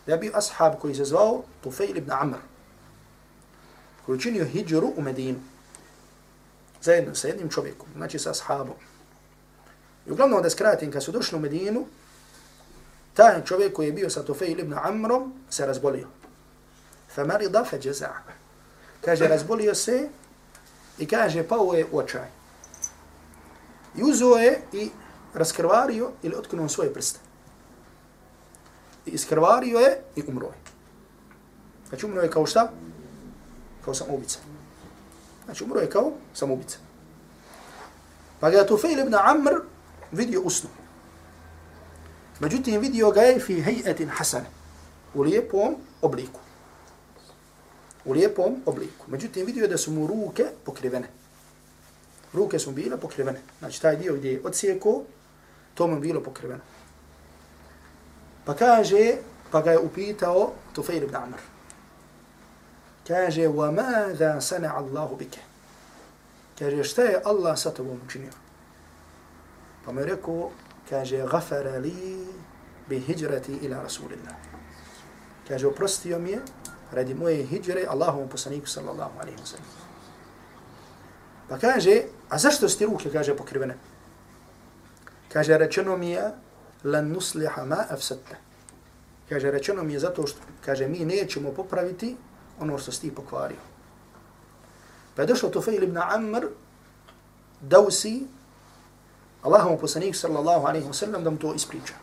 da je bio ashab koji se zvao Tufail ibn Amr, koji učinio hijđuru u Medinu, zajedno sa jednim čovjekom, znači sa ashabom. I uglavnom da skratim, kad su došli u Medinu, taj čovjek koji je bio sa Tufail ibn Amrom se razbolio. Fa jaza. Kaže, razbolio se i kaže, pao je u očaj. I uzo je i raskrvario ili otkinuo svoje prste. I iskrvario je i umro je. Znači umro je kao šta? Kao samoubica. Znači umro je kao samoubica. Pa ga je Tufail ibn Amr vidio usnu. Međutim, vidio ga je fi hejetin hasane. U lijepom obliku. U lijepom obliku. Međutim, vidio je da su mu ruke pokrivene. Ruke su bile pokrivene. Znači, taj dio gdje je odsijeko, to mu bilo pokriveno. Pa kaže, pa ga je upitao Tufejr ibn Amr. Kaže, wa mada sana Allahu bike? Kaže, šta je Allah sa tobom učinio? Pa mu je rekao, kaže, gafara li bi hijrati ila Rasulillah. Kaže, oprostio mi je radi moje hijre Allahovom poslaniku sallallahu alaihi wa sallam. Pa kaže, a zašto ste ruke, kaže, pokrivene? Kaže, rečeno mi je, lan nusliha ma afsatta. Kaže, rečeno mi je zato što, kaže, mi nećemo popraviti ono što si ti pokvario. Pa je došao Tufail ibn Amr, Dausi, Allahom poslaniku sallallahu alaihi wa sallam, da mu to ispriča.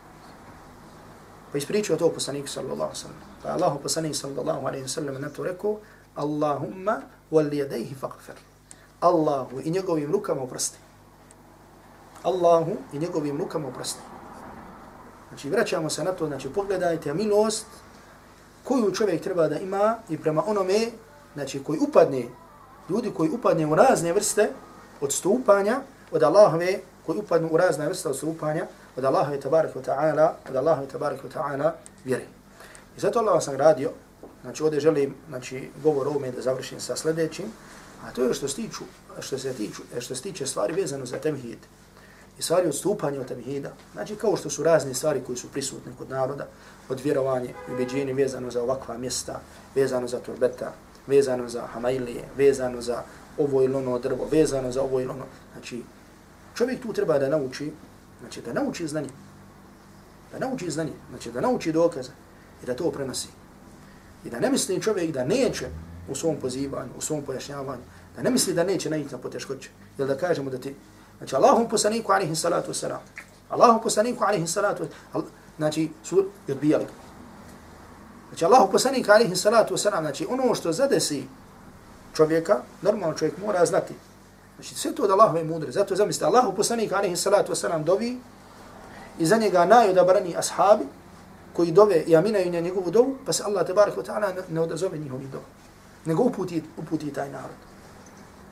Pa ispričao to poslanik sallallahu alaihi sallam. Pa Allahom poslanik sallallahu alaihi wa sallam na to rekao, Allahumma wal jadejhi faqfir. Allahu i njegovim rukama oprosti. Allahu i njegovim rukama oprosti. Znači, vraćamo se na to, znači, pogledajte milost koju čovjek treba da ima i prema onome, znači, koji upadne, ljudi koji upadne u razne vrste odstupanja od Allahove, koji upadnu u razne vrste odstupanja od Allahove tabaraka wa ta'ala, od Allahove tabaraka wa ta'ala vjeri. I zato Allah sam radio, znači, ovdje želim, znači, govor ovome da završim sa sljedećim, a to je što se tiču, što se tiču, što se tiče stvari vezano za temhid i stvari odstupanja od temhida, znači kao što su razne stvari koji su prisutne kod naroda, od vjerovanje i ubeđenje vezano za ovakva mjesta, vezano za turbeta, vezano za hamailije, vezano za ovo ili ono drvo, vezano za ovo ili ono. Znači, čovjek tu treba da nauči, znači da nauči znanje, da nauči znanje, znači da nauči dokaze i da to prenosi. I da ne misli čovjek da neće u svom pozivanju, u svom pojašnjavanju, da ne misli da neće naći na poteškoće, Jel da kažemo da ti Znači, Allahom poslaniku alihi salatu wasalam. Allahom poslaniku alihi salatu wasalam. Znači, su odbijali. Znači, Allahom poslaniku alihi salatu wasalam. Znači, ono što zadesi čovjeka, normalno čovjek mora znati. Znači, sve to od Allahove mudre. Zato zamislite, Allahum poslaniku alaihi salatu wasalam dovi i za njega najodabrani ashabi koji dove i aminaju na njegovu dovu, pa se Allah tabarak wa ta'ala ne odazove njihovi dovu. Nego uputi, uputi taj narod.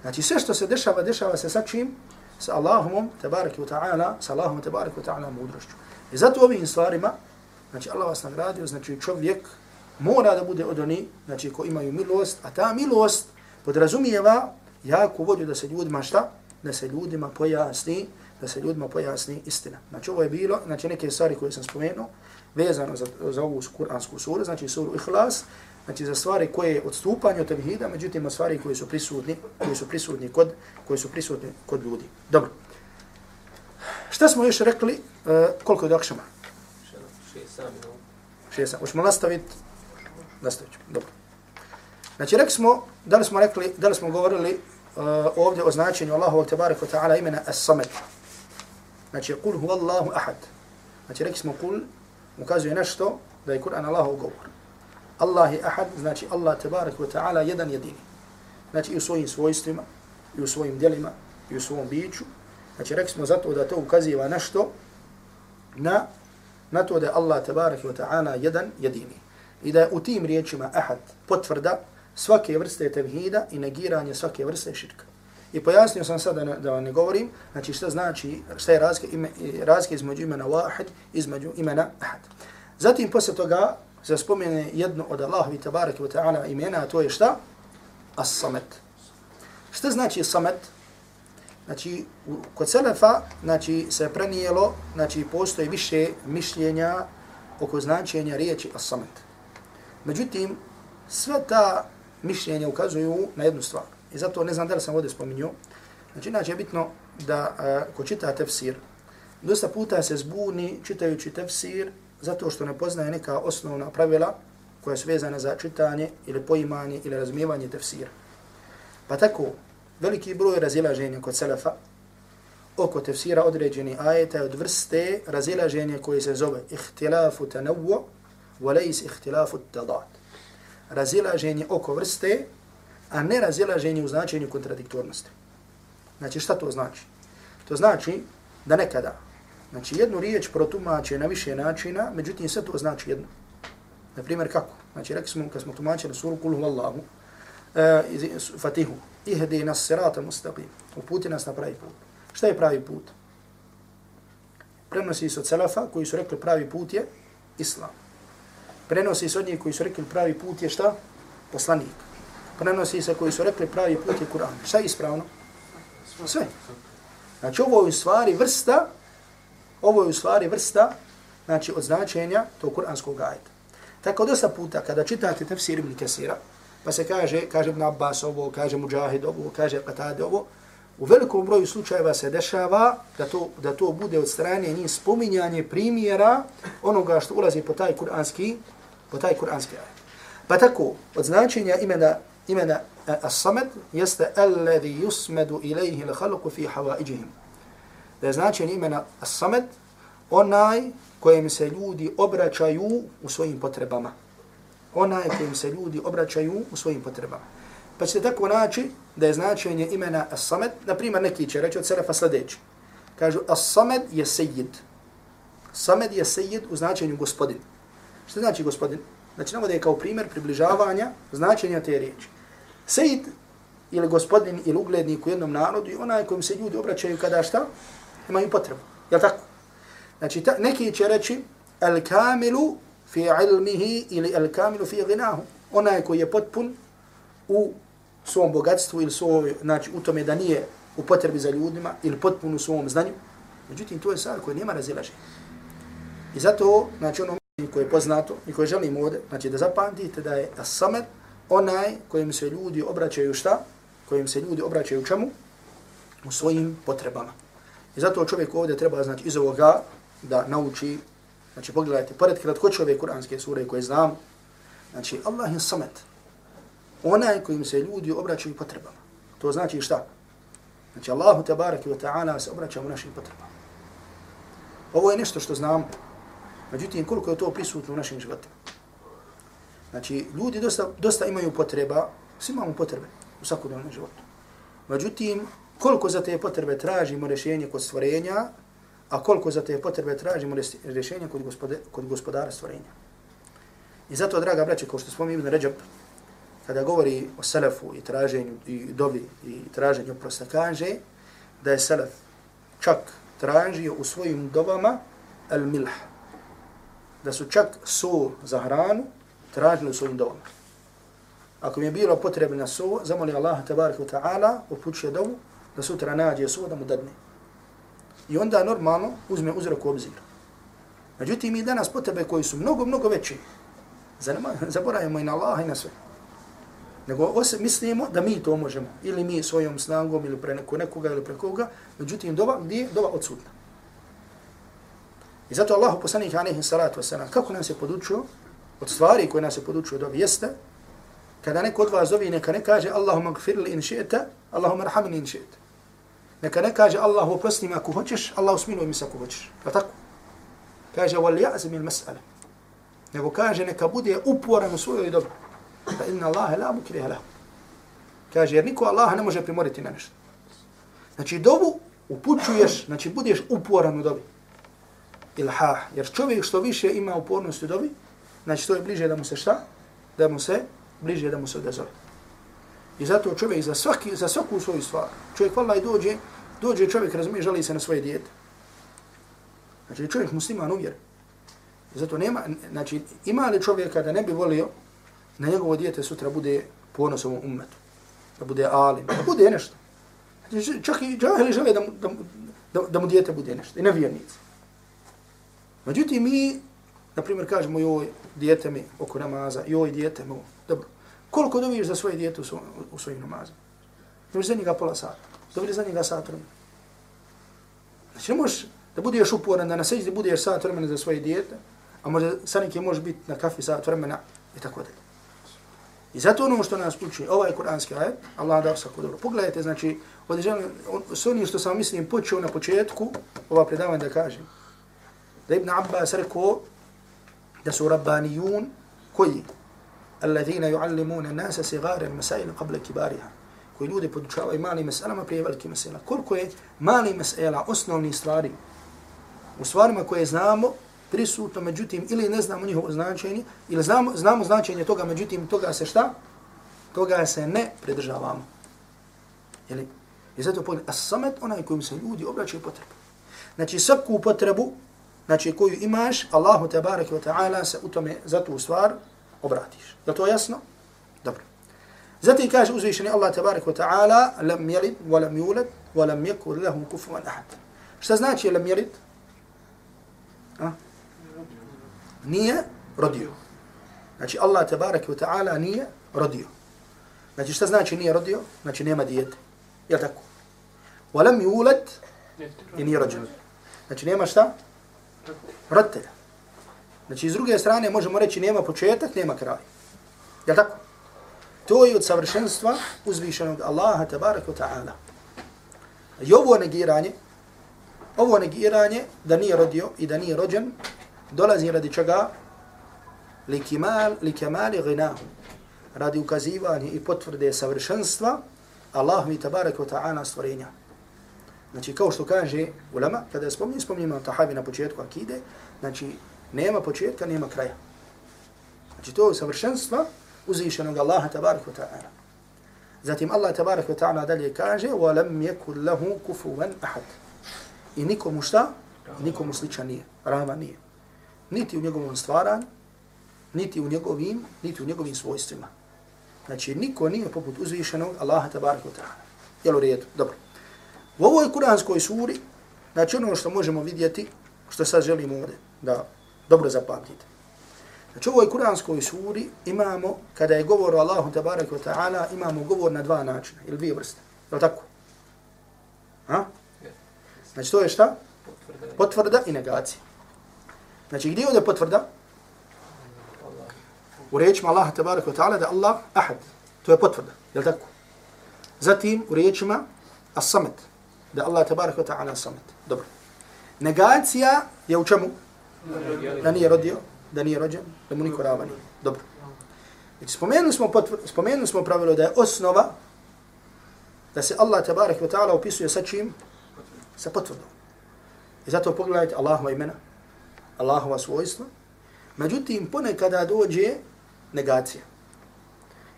Znači sve što se dešava, dešava se sa čim? Sa Allahom, tabarak wa ta'ala, sa Allahom, tabarak wa ta'ala mudrošću. I zato ovim stvarima, znači Allah vas nagradio, znači čovjek mora da bude od oni, znači ko imaju milost, a ta milost podrazumijeva jako volju da se ljudima šta? Da se ljudima pojasni, da se ljudima pojasni istina. Znači ovo je bilo, znači neke stvari koje sam spomenuo, vezano za, za ovu kuransku suru, znači suru Ihlas, znači za stvari koje je odstupanje od tevhida, međutim stvari koje su prisutni, koje su prisutni kod, koje su prisutni kod ljudi. Dobro. Šta smo još rekli, uh, koliko je do akšama? Šest sam. Hoćemo nastaviti? Nastavit ćemo. Dobro. Znači, rekli smo, da li smo rekli, da li smo govorili uh, ovdje o značenju Allahu tebarek ta'ala imena As-Samad. Znači, kul hu Allahu ahad. Znači, rekli smo kul, ukazuje nešto da je Kur'an Allahov govor. Allah je ahad, znači Allah tebarek ta'ala jedan jedini. Znači, i u svojim svojstvima, i u svojim djelima, i u svom biću. Znači, rekli smo zato da to ukaziva nešto na, na to da je Allah tebarek ta'ala jedan jedini. I da je u tim riječima ahad potvrda svake vrste tevhida i negiranje svake vrste širka. I pojasnio sam sada da, da vam ne govorim, znači šta znači, šta je razlika, ime, razlika između imena wahid, između imena ahad. Zatim posle toga se spomene jedno od Allahovi tabaraka wa ta'ala imena, a to je šta? As-samet. Šta znači samet? Znači, kod Selefa, znači, se prenijelo, znači, postoji više mišljenja oko značenja riječi as-samet. Međutim, sve ta mišljenje ukazuju na jednu stvar. I zato ne znam da li sam ovdje spominio. Znači, inače je bitno da a, ko čita tefsir, dosta puta se zbuni čitajući tefsir zato što ne poznaje neka osnovna pravila koja su vezana za čitanje ili poimanje ili razumijevanje tefsira. Pa tako, veliki broj razilaženja kod selefa oko tefsira određeni ajeta od vrste razilaženja koje se zove ihtilafu tanavu, walejs ihtilafu tadat. Razilaženje oko vrste a ne razilaženje u značenju kontradiktornosti. Znači, šta to znači? To znači da nekada, znači, jednu riječ protumače na više načina, međutim, sve to znači jedno. Na primjer, kako? Znači, rekli smo, kad smo tumačili suru Kul Huvallahu, uh, e, Fatihu, ihdi nas sirata mustaqim, uputi nas na pravi put. Šta je pravi put? Prenosi se od Selefa koji su rekli pravi put je Islam. Prenosi se od njih koji su rekli pravi put je šta? Poslanik prenosi se koji su rekli pravi put je Kur'an. Šta je ispravno? Sve. Znači ovo je u stvari vrsta, ovo je u stvari vrsta, znači od značenja tog kur'anskog ajeta. Tako dosta puta kada čitate tefsir ibn Kesira, pa se kaže, kaže ibn Abbas ovo, kaže Mujahid ovo, kaže Qatade ovo, u velikom broju slučajeva se dešava da to, da to bude od strane njih spominjanje primjera onoga što ulazi po taj kur'anski, po taj kur'anski ajet. Pa tako, od značenja imena imena e, As-Samad jeste alladhi yusmadu ilayhi al-khalqu fi hawaijihim. Da je značenje imena As-Samad onaj kojem se ljudi obraćaju u svojim potrebama. Onaj kojem se ljudi obraćaju u svojim potrebama. Pa ćete tako naći da je značenje imena As-Samad, na primjer neki će reći od Selefa sljedeći. Kažu As-Samad je sejid. Samad je sejid u značenju gospodin. Što znači gospodin? Znači, da je kao primjer približavanja značenja te riječi. Sejid ili gospodin ili uglednik u jednom narodu i onaj kojim se ljudi obraćaju kada šta? Imaju potrebu. Je tako? Znači, ta, neki će reći al kamilu fi ilmihi ili al kamilu fi ginahu. Onaj koji je potpun u svom bogatstvu ili svoj, znači u tome da nije u potrebi za ljudima ili potpun u svom znanju. Međutim, to je stvar koja nema razilaženja. I zato, znači, ono koje je poznato i koje želimo ovdje, znači da zapamtite da je As-Samad onaj kojim se ljudi obraćaju šta? Kojim se ljudi obraćaju čemu? U svojim potrebama. I zato čovjek ovdje treba znači iz ovoga da nauči, znači pogledajte, pored kratkoće ove kuranske sure koje znam, znači Allah je Samad, onaj kojim se ljudi obraćaju potrebama. To znači šta? Znači Allahu tabaraki wa ta'ala se obraća našim potrebama. Ovo je nešto što znam, Međutim, koliko je to prisutno u našim životima? Znači, ljudi dosta, dosta imaju potreba, svi imamo potrebe u svakodnevnom životu. Međutim, koliko za te potrebe tražimo rješenje kod stvorenja, a koliko za te potrebe tražimo rješenje kod, gospode, kod gospodara stvorenja. I zato, draga braće, kao što spomenu Ibn Ređab, kada govori o selefu i traženju i dobi i traženju prosta, kaže da je selef čak tražio u svojim dobama al milh. Da su čak so za hranu tražili u svojim dobama. Ako mi je bilo potrebna so, zamoli Allah tabaraka ta'ala, upućuje dovu, da sutra nađe so da mu dadne. I onda normalno uzme uzrok u obzir. Međutim, mi danas potrebe koji su mnogo, mnogo veće, zaboravimo i na Allah i na sve. Nego ose, mislimo da mi to možemo. Ili mi svojom snagom, ili pre neko, nekoga, ili pre koga. Međutim, doba, gdje je doba odsutna. I zato Allahu poslanik alaihi salatu wasalam, kako nam se podučio, od stvari koje nas se podučio dobi, jeste, kada neko od vas zove, neka ne kaže Allahumma gfirli in ši'ta, Allahumma rahamni in ši'ta. Neka ne kaže Allahu oprosti mi ako hoćeš, Allahu smiluj mi se ako hoćeš. Pa tako? Kaže, wal ja'zim il mas'ala. Nego kaže, neka bude uporan u svojoj dobi. Fa inna Allahe la mukriha lahu. Kaže, jer niko Allaha ne može primoriti na nešto. Znači, dobu upućuješ, znači, budeš uporan u dobi. Ilhah. Jer čovjek što više ima upornosti u dobi, znači, to je bliže da mu se šta? Da mu se, bliže da mu se odazove. I zato čovjek za, svaki, za svaku svoju stvar, čovjek vala i dođe, dođe čovjek, razumije, žali se na svoje dijete. Znači, čovjek musliman uvjer. I zato nema, znači, ima li čovjeka da ne bi volio na njegovo dijete sutra bude ponos u umetu, da bude alim, da bude nešto. Znači, čak i džahili žele da, da, da, da mu dijete bude nešto, i nevjernici. Međutim, mi, na primjer, kažemo joj, dijete mi oko namaza, joj, dijete mi, dobro. Koliko dobiješ za svoje dijete u, svoj, u svojim namazima? Dobiješ za njega pola sata, Dobiješ za njega sat vremena. Znači, ne možeš da budeš uporan, da na seđi budeš sat vremena za svoje dijete, a možda sa nekim može biti na kafi sat vremena i tako dalje. I zato ono što nas učuje, ovaj kuranski ajet, Allah dao svako dobro. Pogledajte, znači, ovdje s onim što sam mislim počeo na početku, ova predavanja da kažem, da Ibn Abbas rekao da su rabbanijun koji, الذين يعلمون الناس صغار المسائل قبل كبارها koji ljudi podučavaju mali meselama prije velikim mesela. Koliko je mali mesela, osnovni stvari, u stvarima koje znamo, prisutno, međutim, ili ne znamo njihovo značenje, ili znamo, znamo značenje toga, međutim, toga se šta? Toga se ne pridržavamo. Jeli? I zato pogledaj, a samet onaj kojim se ljudi obraćaju potrebu. Znači, svaku potrebu, znači, koju imaš, Allahu te bareke ve ta'ala se u tome za tu stvar obratiš. Je to jasno? Dobro. Zatim kaže uzvišeni Allah te bareke ve ta'ala, lam yalid wa lam yulad wa lam yakul lahu kufuwan ahad. Šta znači lam yalid? A? nije rodio. Znači Allah te bareke ve ta'ala nije rodio. Znači šta znači nije rodio? Znači nema dijete. Je tako? Walam yulad i nije rođen. Znači nema šta? Roditelja. Znači iz druge strane možemo reći nema početak, nema kraj. Jel tako? To je od savršenstva uzvišenog Allaha tabarak wa ta'ala. I ovo negiranje, ovo negiranje da nije rodio i da nije rođen, dolazi radi čega? Li kemal, li ginahu. Radi ukazivanja i potvrde savršenstva Allah mi tabarak wa ta'ala stvorenja. Znači, kao što kaže ulama, kada je spomnim, spomnimo tahabi na početku akide, znači, nema početka, nema kraja. Znači, to je savršenstva uzvišenog Allaha tabarak wa ta'ala. Zatim Allah tabarak wa ta'ala dalje kaže وَلَمْ يَكُلْ لَهُ كُفُوًا أَحَدٍ I nikomu šta? Nikomu sličan nije. Rama nije niti u njegovom stvaranju, niti u njegovim, niti u njegovim svojstvima. Znači, niko nije poput uzvišenog Allaha tabaraka wa ta'ala. Jel u redu? Dobro. U ovoj kuranskoj suri, znači ono što možemo vidjeti, što sad želimo ovdje da dobro zapamtite. Znači u ovoj kuranskoj suri imamo, kada je govor o Allahu tabaraka wa ta'ala, imamo govor na dva načina, ili dvije vrste. Je li tako? Ha? Znači to je šta? Potvrda i negacija. Znači, gdje je ovdje potvrda? U riječima Allaha tabaraka wa ta'ala da Allah ahad. To je potvrda. Je li tako? Zatim u riječima as-samet. Da Allah tabaraka wa ta'ala samet. Dobro. Negacija je u čemu? Da nije rodio, da nije rođen, da mu niko rava nije. Dobro. Znači, spomenuli smo, potvr, spomenuli smo pravilo da je osnova da se Allah tabaraka wa ta'ala opisuje sa čim? Sa potvrdom. I zato pogledajte Allahova imena, Allahova svojstva. Međutim, ponekada dođe negacija.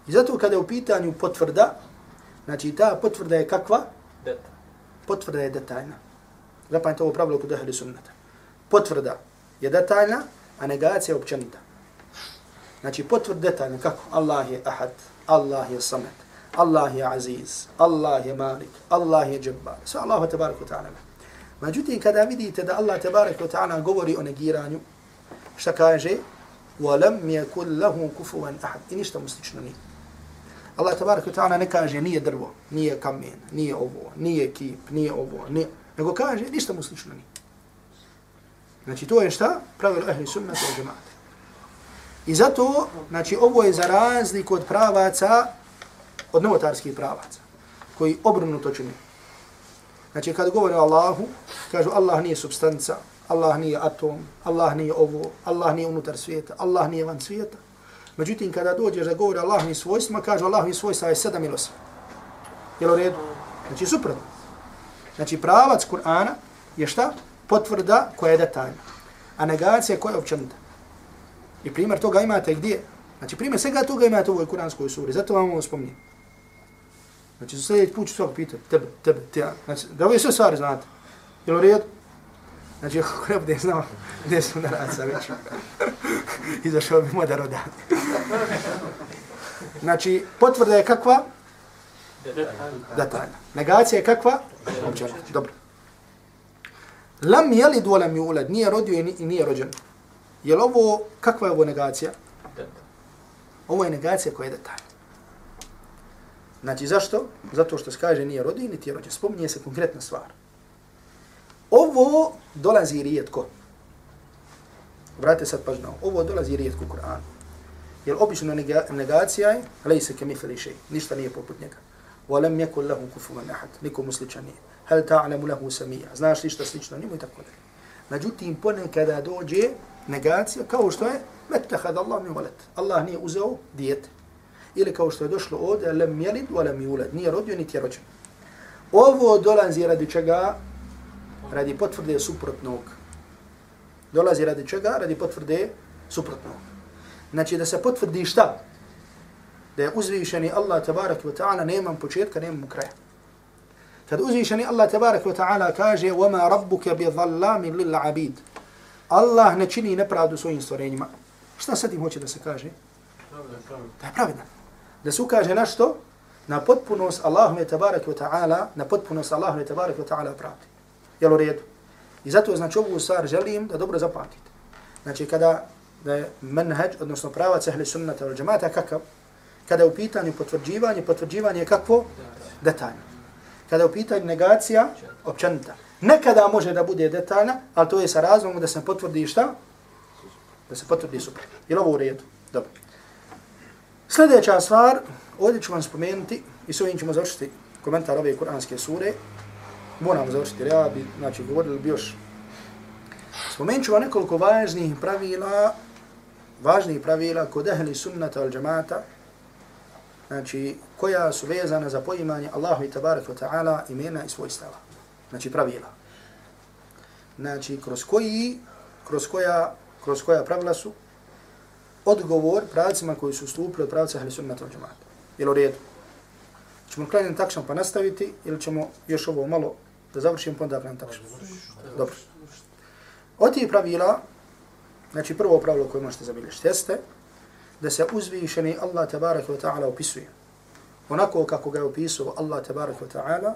I zato kada je u pitanju potvrda, znači ta potvrda je kakva? Deta Potvrda je detaljna. Zapamite ovo pravilo kod ehli sunnata. Potvrda je detaljna, a negacija je općenita. Znači potvrda detaljna kako? Allah je ahad, Allah je samet, Allah je aziz, Allah je malik, Allah je džabbar. Sve Allah te barak ta'ala. Međutim, kada vidite da Allah te barak ta'ala govori o negiranju, šta kaže? وَلَمْ يَكُلْ لَهُ كُفُوًا أَحَدٍ I ništa mu slično nije. Allah tabarak wa ta'ala ne kaže nije drvo, nije kamen, nije ovo, nije kip, nije ovo, nije, nego kaže ništa mu slično nije. Znači to je šta? Pravilo ehli sunnata i džemata. I zato, znači ovo je za razliku od pravaca, od novotarskih pravaca, koji obrnuto čini. Znači kad govore o Allahu, kažu Allah nije substanca, Allah nije atom, Allah nije ovo, Allah nije unutar svijeta, Allah nije van svijeta. Međutim, kada dođeš da govori Allahovim svojstvima, kaže Allahovim svojstva je sedam ili osam. Jel u redu? Znači, suprotno. Znači, pravac Kur'ana je šta? Potvrda koja je detaljna. A negacija koja je općenita. I primjer toga imate gdje? Znači, primjer svega toga imate u ovoj kuranskoj suri. Zato vam ovo spominjem. Znači, za sljedeći put ću svog pitati. Tebe, tebe, tebe. Znači, da ove sve stvari znate. Jel u redu? Znači, ako ne bude znao gdje su na raca već, izašao bi modar odan. Znači, potvrda je kakva? Detaljna. Negacija je kakva? Općena. Dobro. Lam jelid wa lam yulad, nije rodio i nije rođen. Je ovo, kakva je ovo negacija? Ovo je negacija koja je detaljna. Znači, zašto? Zato što se kaže nije rodio i niti je rođen. Spominje se konkretna stvar. Ovo dolazi rijetko. Vrate sad pažno. Ovo dolazi rijetko u Kur'anu. Jer obično negacija je, lejse kemi šej, ništa nije poput njega. Walem yakul lahu kufuwan ahad, nikomu sličan nije. Hal ta'lamu lahu samia, znaš li šta slično njemu i tako dalje. Međutim, ponekada dođe negacija, kao što je, mettahad Allah mi walad. Allah nije uzeo dijete. Ili kao što je došlo od lem jelid, walem yulad, nije rodio, niti je rođen. Ovo dolazi radi čega? radi potvrde suprotnog. Dolazi radi čega? Radi potvrde suprotnog. Znači da se potvrdi šta? Da je uzvišeni Allah tabarak wa ta'ala nema početka, nema kraja. Kad uzvišeni Allah tabarak wa ta'ala kaže وَمَا رَبُّكَ بِظَلَّامِ لِلْعَبِيدِ Allah ne čini nepravdu svojim stvorenjima. Šta sad im hoće da se kaže? Da je pravedan. Da se ukaže na što? Na potpunost Allahume tabarak wa ta'ala, na potpunost Allahume tabarak wa ta'ala pravdi. Jel u redu? I zato znači ovu stvar želim da dobro zapamtite. Znači kada da je menheđ, odnosno prava cehli sunnata ili džemata, kakav? Kada je u pitanju potvrđivanje, potvrđivanje je kakvo? Detaljno. Kada je u pitanju negacija, općenita. Nekada može da bude detaljna, ali to je sa razlogom da se potvrdi šta? Da se potvrdi super. Je ovo u redu? Dobro. Sljedeća stvar, ovdje ću vam spomenuti, i s ovim ćemo završiti komentar ove kuranske sure, moramo završiti, ja bi, znači, govorili bi još. Spomenut ću vam nekoliko važnih pravila, važnih pravila kod ehli sunnata al džamata, znači, koja su vezana za poimanje Allahu i tabarak wa ta'ala imena i svojstava. Znači, pravila. Znači, kroz koji, kroz koja, kroz koja pravila su odgovor pravcima koji su stupili od pravca ehli sunnata al džamata. Jel u redu? Ćemo klanjati takšan pa nastaviti ili ćemo još ovo malo da završim pa onda klanjati tako Dobro. Od tih pravila, znači prvo pravilo koje možete zabilješiti, jeste da se uzvišeni Allah tabaraka wa ta'ala opisuje. Onako kako ga je opisao Allah tabaraka wa ta'ala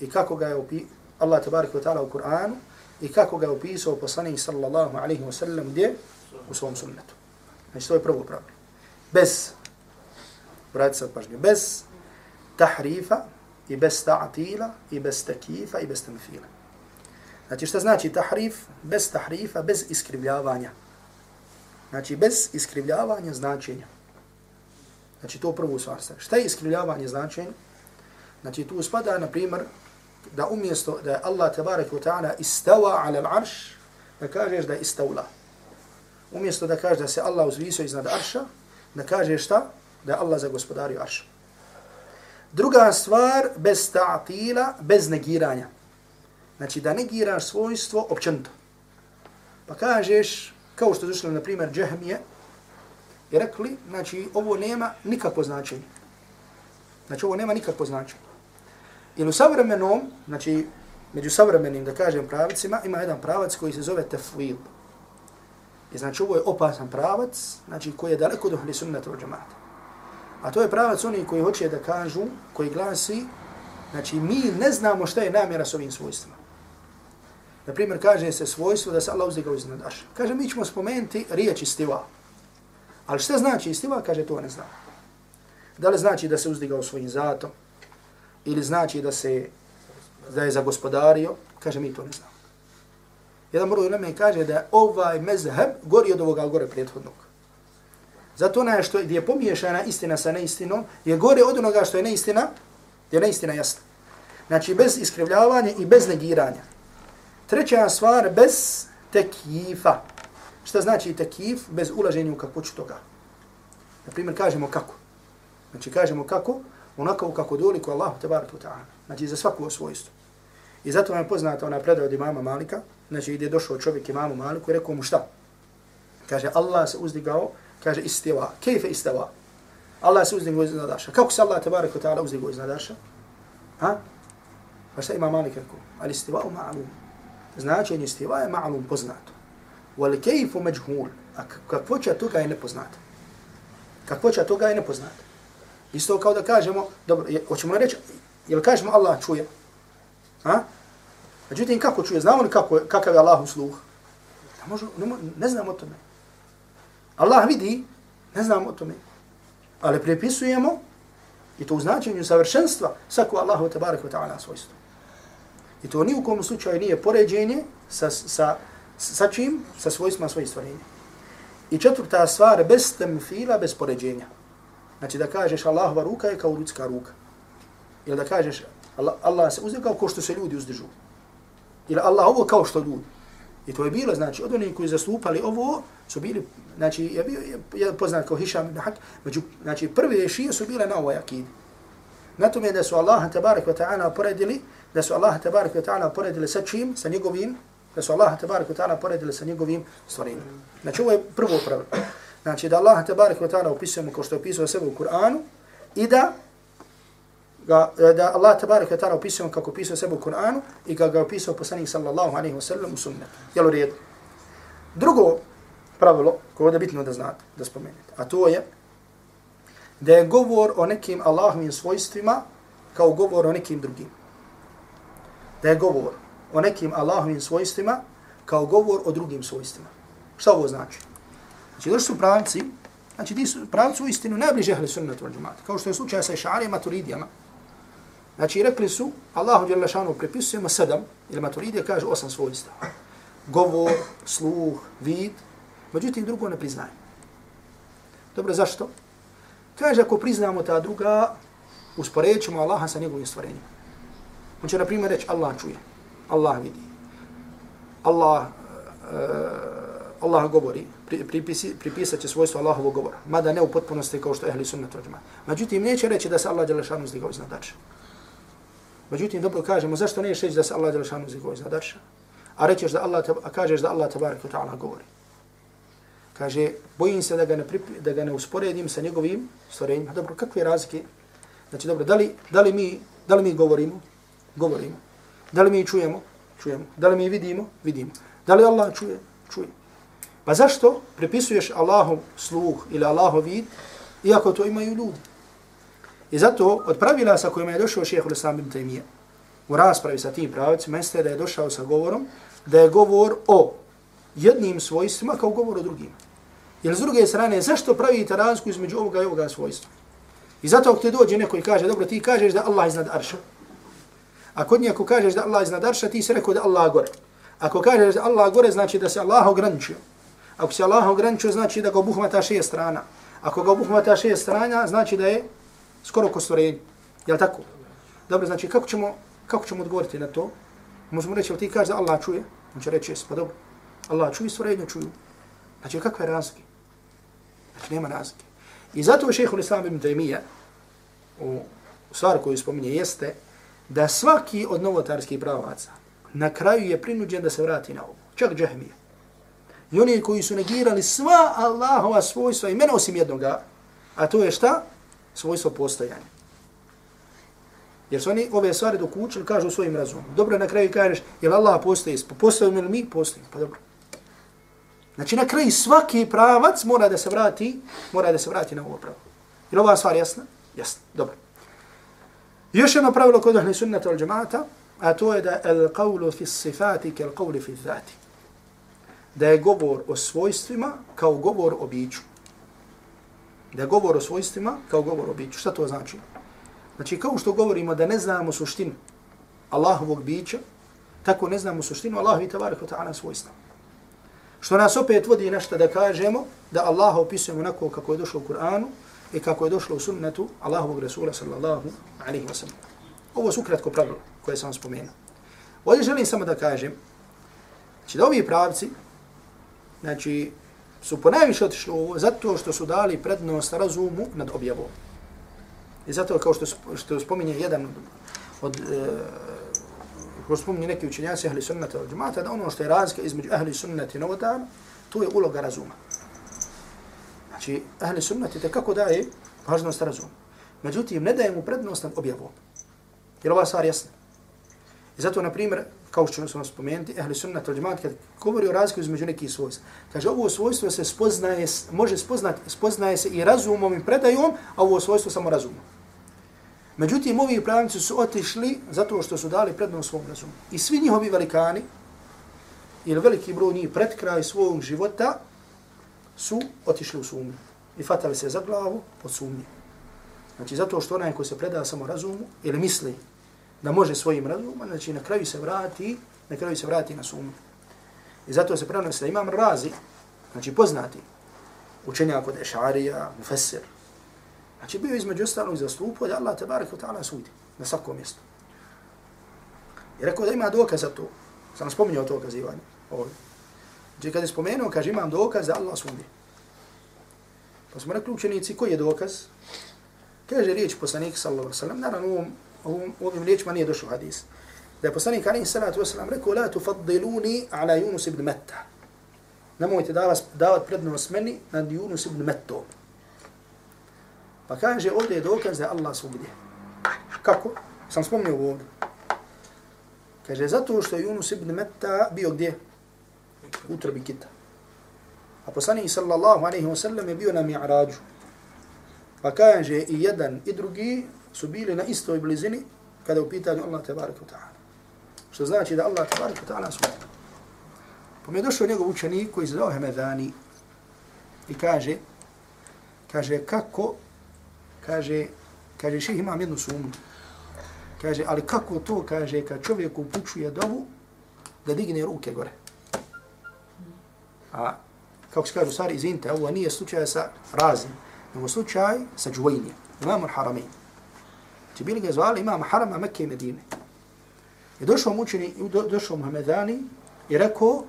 i kako ga je opisao Allah tabaraka wa ta'ala u Kur'anu i kako ga je opisao poslanih sallallahu alaihi wa sallam gdje? U svom sunnetu. Znači to je prvo pravilo. Bez, vratite sad pažnje, bez tahrifa i bez ta'atila i bez takifa i bez tamfila. Znači šta znači tahrif? Bez tahrifa, bez iskrivljavanja. Znači bez iskrivljavanja značenja. Znači to prvo stvar. Šta je iskrivljavanje značenja? Znači tu spada, na primjer, da umjesto da je Allah tabarak wa ta'ala istava ala l'arš, da kažeš da je istavla. Umjesto da kažeš da se Allah uzvisio iznad arša, da kažeš šta? Da je Allah za gospodario arša. Druga stvar, bez ta'atila, bez negiranja. Znači da negiraš svojstvo općenito. Pa kažeš, kao što zušli na primjer džahmije, i rekli, znači ovo nema nikakvo značenje. Znači ovo nema nikakvo značenje. Ili u savremenom, znači među savremenim, da kažem, pravicima, ima jedan pravac koji se zove tefwid. I znači ovo je opasan pravac, znači koji je daleko do hli sunnata od džemata. A to je pravac oni koji hoće da kažu, koji glasi, znači mi ne znamo šta je namjera s ovim svojstvima. Na primjer, kaže se svojstvo da se Allah uzdigao iznad Aša. Kaže, mi ćemo spomenuti riječ istiva. Ali šta znači istiva? Kaže, to ne znam. Da li znači da se uzdigao svojim zatom? Ili znači da se da je zagospodario? Kaže, mi to ne znamo. Jedan broj ulema kaže da ovaj mezheb gori od ovoga gore prethodnog. Zato ona što je pomiješana istina sa neistinom je gore od onoga što je neistina, je neistina jasna. Znači bez iskrivljavanja i bez negiranja. Treća stvar, bez tekifa. Šta znači tekif? Bez ulaženja u kakvoću toga. Na primjer, kažemo kako. Znači, kažemo kako? Onako kako doliku Allahu tebara ta'ala. Znači, za svaku svojstvo. I zato vam je poznata ona predaja od imama Malika, znači gdje je došao čovjek imamu Maliku i rekao mu šta? Kaže, Allah se uzdigao, kaže, istiva. Kejfe istiva? Allah se uzdigo iznad arša. Kako se Allah tabaraka ta'ala uzdigo iznad arša? Ha? Pa šta ima Malik rekao? Ali istiva u ma'lum. Značenje istiva je ma'lum poznato. Wal kejfu međhul. A kakvoća toga je nepoznata. Kakvoća toga je nepoznata. Isto kao da kažemo, dobro, hoćemo reći, jel kažemo Allah čuje? Ha? Međutim, kako čuje? Znamo li kako, kakav je Allah sluh? Ne, možu, ne, ne znamo o tome. Allah vidi, ne znamo o tome. Ali prepisujemo, i to u značenju savršenstva, svako Allahu tabarak wa ta'ala svojstvo. I to ni u kom slučaju nije poređenje sa, sa, sa čim? Sa svojstvima svojih stvorenja. I četvrta stvar, bez temfila, bez poređenja. Znači da kažeš Allahova ruka je kao ljudska ruka. Ili da kažeš Allah, Allah se uzdigao kao što se ljudi uzdižu. Ili Allah ovo kao što ljudi. I to je bilo, znači, od onih koji zastupali ovo, su bili, znači, je bio je poznat kao Hišam ibn Hak, među, znači, prve šije su bile na ovoj akidi. Na tome da su Allah tabarak wa ta'ala poredili, da su Allah tabarak wa ta'ala poredili sa čim, sa njegovim, da su Allah tabarak wa ta'ala poredili sa njegovim stvarenjem. Znači, ovo je prvo pravilo. Znači, da Allah tabarak wa ta'ala opisujemo kao što je opisao sebe u Kur'anu i da ga, da Allah tabarak wa ta'ala opisuje kako opisuje sebe u Kur'anu i kako ga opisao poslanik sallallahu alaihi wa sallam u sunnetu. Jel u redu? Drugo pravilo koje je bitno da znate, da spomenete, a to je da je govor o nekim Allahovim svojstvima kao govor o nekim drugim. Da je govor o nekim Allahovim svojstvima kao govor o drugim svojstvima. Šta ovo znači? Znači, došli su pravci, znači ti su pravci u istinu najbliže ehli sunnetu al kao što je slučaj sa Išari turidijama, Znači, rekli su, Allahu djela šanu prepisujemo sedam, ili maturidija kaže osam svojstva. Govor, sluh, vid, međutim drugo ne priznaje. Dobro, zašto? Kaže, ako priznamo ta druga, usporećemo Allaha sa njegovim stvorenjima. On će, na primjer, reći, Allah čuje, Allah vidi, Allah, uh, Allah govori, pripisi, pripisat će svojstvo Allahovog govora, mada ne u potpunosti kao što je ehli sunnet rođima. Međutim, neće reći da se Allah Đelešanu šanu zdigao iznad dača. Međutim, dobro kažemo, zašto ne reći da se Allah Đelešanu zikao za darša? A rećeš da Allah, a kažeš da Allah tabarak wa ta'ala govori. Kaže, bojim se da ga ne, pripi, da ga ne usporedim sa njegovim stvorenjima. Dobro, kakve razlike? Znači, dobro, da li, da li, mi, da li mi govorimo? Govorimo. Da li mi čujemo? Čujemo. Da li mi vidimo? Vidimo. Da li Allah čuje? Čuje. Pa zašto prepisuješ Allahu sluh ili Allahu vid, iako to imaju ljudi? I zato od pravila sa kojima je došao šeheh Islam bin Taymiye u raspravi sa tim pravicima jeste da je došao sa govorom da je govor o jednim svojstvima kao govor o drugim. Jer s druge strane, zašto pravite razliku između ovoga i ovoga svojstva? I zato ako ti dođe neko i kaže, dobro, ti kažeš da Allah iznad arša. A kod njeko kažeš da Allah iznad arša, ti se rekao da Allah gore. Ako kažeš da Allah gore, znači da se Allah ograničio. Ako se Allah ograničio, znači da ga obuhmata šest strana. Ako ga obuhmata šest strana, znači da je skoro ko stvorenje. Jel tako? Dobro, znači kako ćemo, kako ćemo odgovoriti na to? Možemo reći, ti kaže da Allah čuje? On će reći, pa dobro. Allah čuje stvorenje, čuju. Znači, kakve razlike? Znači, nema razlike. I zato šehhul Islam ibn Taymiyyah u stvar koju spominje jeste da svaki od novotarskih pravaca na kraju je prinuđen da se vrati na ovo. Čak džahmije. I oni koji su negirali sva Allahova svojstva imena osim jednoga, a to je šta? Svojstvo postojanja. Jer su oni ove stvari dok učili, kažu svojim razumom. Dobro, na kraju kažeš, jel Allah postoji? Postojimo li mi? Postojimo. Pa dobro. Znači, na kraju svaki pravac mora da se vrati, mora da se vrati na ovo pravo. Je ova stvar jasna? Jasna. Dobro. Još jedno pravilo kod ahli sunnata al džemata, a to je da el qavlu fi sifati ke el qavli fi zati. Da je govor o svojstvima kao govor o biću. Da je govor o svojstvima kao govor o biću. Šta to znači? Znači, kao što govorimo da ne znamo suštinu Allahovog bića, tako ne znamo suštinu Allahovi tabarik wa ta'ala svojstva. Što nas opet vodi nešto da kažemo da Allaha opisujemo onako kako je došlo u Kur'anu i kako je došlo u sunnetu Allahovog Rasula sallallahu alaihi wa sallam. Ovo su kratko pravilo koje sam spomenuo. Ovdje želim samo da kažem znači da ovi pravci znači, su ponajviše otišli ovo zato što su dali prednost razumu nad objavom. I zato kao što, što spominje jedan od, e, ko spominje neki učenjaci ahli sunnata od džemata, da ono što je razlika između ahli sunnata i novotara, to je uloga razuma. Znači, ahli sunnati te kako daje važnost razuma. Međutim, ne daje mu prednost nad objavom. Jer ova stvar jasna. I zato, na primjer, kao što ćemo spomenuti, ehli sunnata od džemata, kad govori o razliku između nekih svojstva, kaže, ovo svojstvo se spoznaje, može spoznati, spoznaje se i razumom i predajom, a ovo svojstvo samo razumom. Međutim, ovi pravnici su otišli zato što su dali prednost svom razumu. I svi njihovi velikani, ili veliki broj njih pred kraj svog života, su otišli u sumnju. I fatali se za glavu od sumnje. Znači, zato što onaj ko se preda samo razumu, ili misli da može svojim razumom, znači na kraju se vrati, na kraju se vrati na sumnju. I zato se prenosi da imam razi, znači poznati, učenja kod Ešarija, Mufesir, Znači bio između ostalog zastupao da Allah tabarak wa ta'ala sudi na svako mjesto. I rekao da ima dokaz za to. Sam spominjao to okazivanje. Ovdje. Znači kada je spomenuo, kaže imam dokaz da Allah sudi. Pa smo rekli učenici, koji je dokaz? Kaže riječ poslanik sallallahu alaihi sallam, naravno ovom, ovom, ovim riječima nije došao hadis. Da je poslanik alaihi salatu wasallam rekao, la tufaddiluni ala Yunus ibn Metta. Nemojte davat prednost meni nad Yunus ibn Mettom. Pa kaže, ovdje je dokaz da Allah svugdje. Kako? Sam spomnio ovdje. Kaže, zato što je Yunus ibn Metta bio gdje? U trbi kita. A poslanik sallallahu alaihi wa sallam je bio na mi'rađu. Pa kaže, i jedan i drugi su bili na istoj blizini kada je u pitanju Allah tabarik wa ta'ala. Što znači da Allah tabarik wa ta'ala su. Pa mi je došao njegov učenik koji se zove Hemedani i kaže, kaže, kako kaže, kaže, ših imam jednu sumnju. Kaže, ali kako to, kaže, kad čovjek upućuje dovu, da digne ruke gore. A, kako se kaže, stvari, izvinite, ovo nije slučaj sa razim, nego slučaj sa džvojnjem, imam al-haramin. Ti bili ga zvali imam harama Mekke i Medine. I došao mučeni, do, došao Muhammedani i rekao,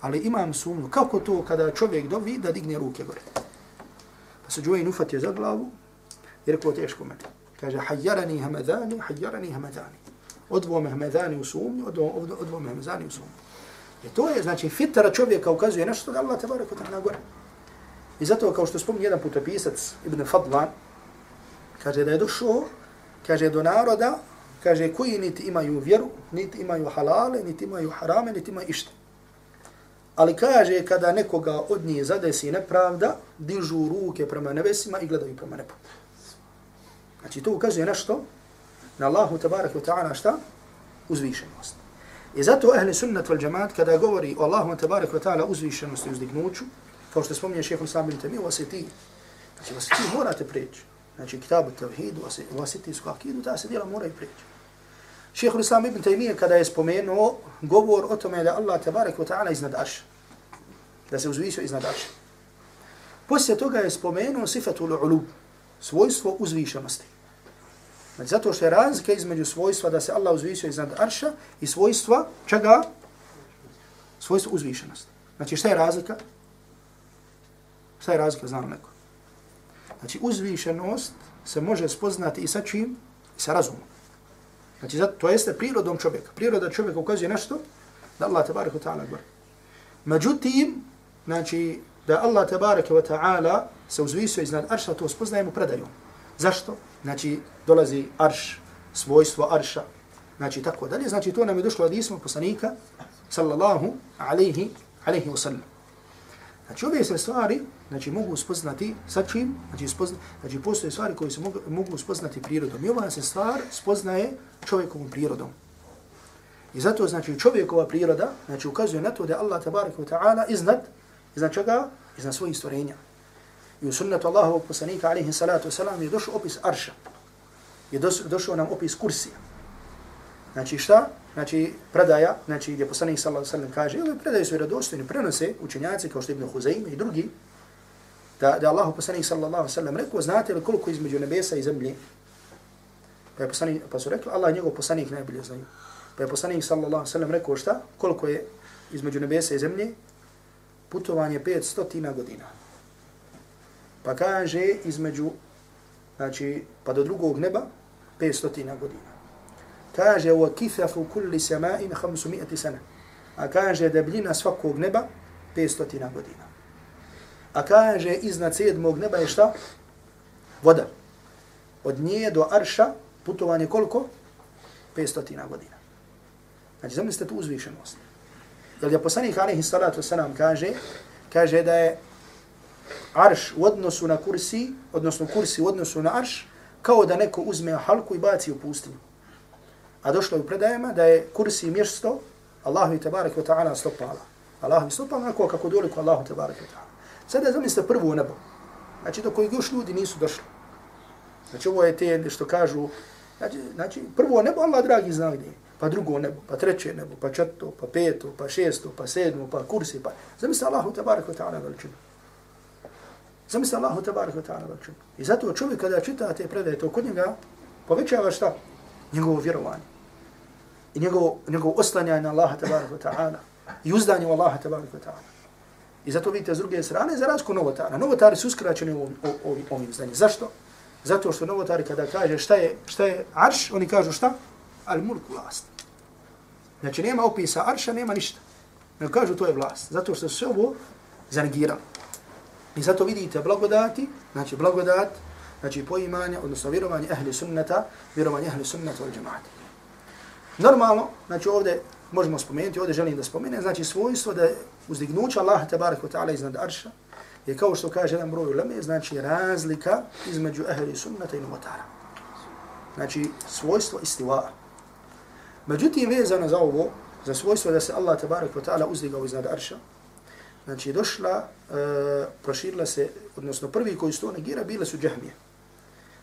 ali imam sumnju, kako to kada čovjek dovi da digne ruke gore. Pa se džvojn ufatio za glavu i rekao, teško meni. Kaže, hajjarani hamadani, hajjarani hamadani. Odvo me hamadani u sumnju, odvo, odvo me hamadani u sumnju. I to je, znači, fitara čovjeka ukazuje nešto da Allah tebara kod na gore. I zato, kao što spomni jedan putopisac, Ibn Fadlan, kaže da je došao, kaže do naroda, kaže koji niti imaju vjeru, niti imaju halale, niti imaju harame, niti imaju išta. Ali kaže, kada nekoga od njih zadesi nepravda, dižu ruke prema nebesima i gledaju prema nebu. Znači to ukazuje nešto? Na Allahu tabarak wa ta'ala šta? Uzvišenost. I zato ehli sunnat wal džamaat kada govori o Allahu tabarak wa ta'ala uzvišenosti i uzdignuću, kao što spominje šeheh Islam bin Tami, vasiti. Znači vasiti morate preći. Znači kitabu tavhid, vasiti su akidu, ta se djela moraju prijeći. Šeheh Islam ibn Taymiyyah kada je spomenuo govor o tome da Allah tabarak wa ta'ala iznad arša. Da se uzvišio iznad arša. Poslije toga je spomenuo sifatu l'ulub, svojstvo uzvišenosti. Znači, zato što je razlika između svojstva da se Allah uzvišio iznad arša i svojstva čega? Svojstvo uzvišenosti. Znači, šta je razlika? Šta je razlika, znam neko? Znači, uzvišenost se može spoznati i sa čim? I sa razumom. Znači, zato, to jeste prirodom čovjeka. Priroda čovjeka ukazuje nešto da Allah tabaraka wa ta'ala gore. Međutim, znači, da Allah tabaraka wa ta'ala se uzvisio iznad arša, to spoznajemo predajom. Zašto? Znači, dolazi arš, svojstvo arša, znači tako dalje. Znači, to nam je došlo od isma poslanika, sallallahu alaihi, alaihi wa sallam. Znači, ove se stvari, znači, mogu spoznati sa čim? Znači, spozna, znači postoje stvari koje se mogu, mogu spoznati prirodom. I ova se stvar spoznaje čovjekovom prirodom. I zato, znači, čovjekova priroda, znači, ukazuje na to da Allah, tabaraka wa ta'ala, iznad, iznad čega? Iznad svojih stvorenja. I u sunnetu Allahovog poslanika, alaihi salatu wasalam, je došao opis arša. Je došao nam opis kursija. Znači šta? Znači predaja, znači gdje poslanik sallallahu alaihi ve sellem kaže, ove predaje su vjerodostojne, prenose učenjaci kao što je Ibn Huzaim i drugi, da da Allahu poslanik sallallahu alejhi ve sellem rekao, znate li koliko između nebesa i zemlje? Pa je poslanik, pa su rekli, Allah njegov poslanik najbolje zna. Pa je poslanik sallallahu alejhi ve sellem rekao šta? Koliko je između nebesa i zemlje? Putovanje 500 godina. Pa kaže između, znači, pa do drugog neba, 500 godina kaže wa kithafu kulli sama'in 500 sana. A kaže debljina svakog neba 500 godina. A kaže iznad sedmog neba je šta? Voda. Od nje do arša putovanje koliko? 500 godina. Znači, zamislite tu uzvišenost. Jer je poslanik alaihi salatu salam kaže, kaže da je arš u odnosu na kursi, odnosno kursi u odnosu na arš, kao da neko uzme halku i baci u pustinju. A došlo je u predajama da je kursi mjesto Allahu i tabarak wa ta'ala stopala. Allahu i stopala onako kako doliko Allahu tabarak wa ta'ala. Sada zamislite prvo nebo. Znači do kojeg još ljudi nisu došli. Znači ovo je te što kažu, znači, znači prvo nebo Allah dragi zna gdje pa drugo nebo, pa treće nebo, pa četvrto, pa peto, pa šesto, pa sedmo, pa kursi, pa... Zamislite Allahu tabarak wa ta'ala veličinu. Zamislite Allahu tabarak wa ta'ala veličinu. I zato čovjek kada čita te predaje, to kod njega povećava šta? Njegovo vjerovanje i njegovo, njegovo oslanjanje na Allaha tabaraka wa ta'ala i uzdanje u Allaha tabaraka wa ta'ala. I zato vidite s druge strane, za razliku novotara. Novotari su uskraćeni ovim, ovim, ovim znanjem. Zašto? Zato što novotari kada kaže šta je, šta je arš, oni kažu šta? Al mulk vlast. Znači nema opisa arša, nema ništa. Ne kažu to je vlast. Zato što se ovo zanegirali. I zato vidite blagodati, znači blagodat, znači poimanje, odnosno vjerovanje ehli sunnata, vjerovanje ehli sunnata od džemata. Normalno, znači ovdje možemo spomenuti, ovdje želim da spomenem, znači svojstvo da uzdignuće Allah tabarak wa ta'ala iznad arša je kao što kaže jedan broj uleme, znači razlika između ehli sunnata i novotara. Znači svojstvo istiva. Međutim, vezano za ovo, za svojstvo da se Allah tabarak wa ta'ala uzdigao iznad arša, znači došla, e, proširila se, odnosno prvi koji su to negira, bile su džahmije.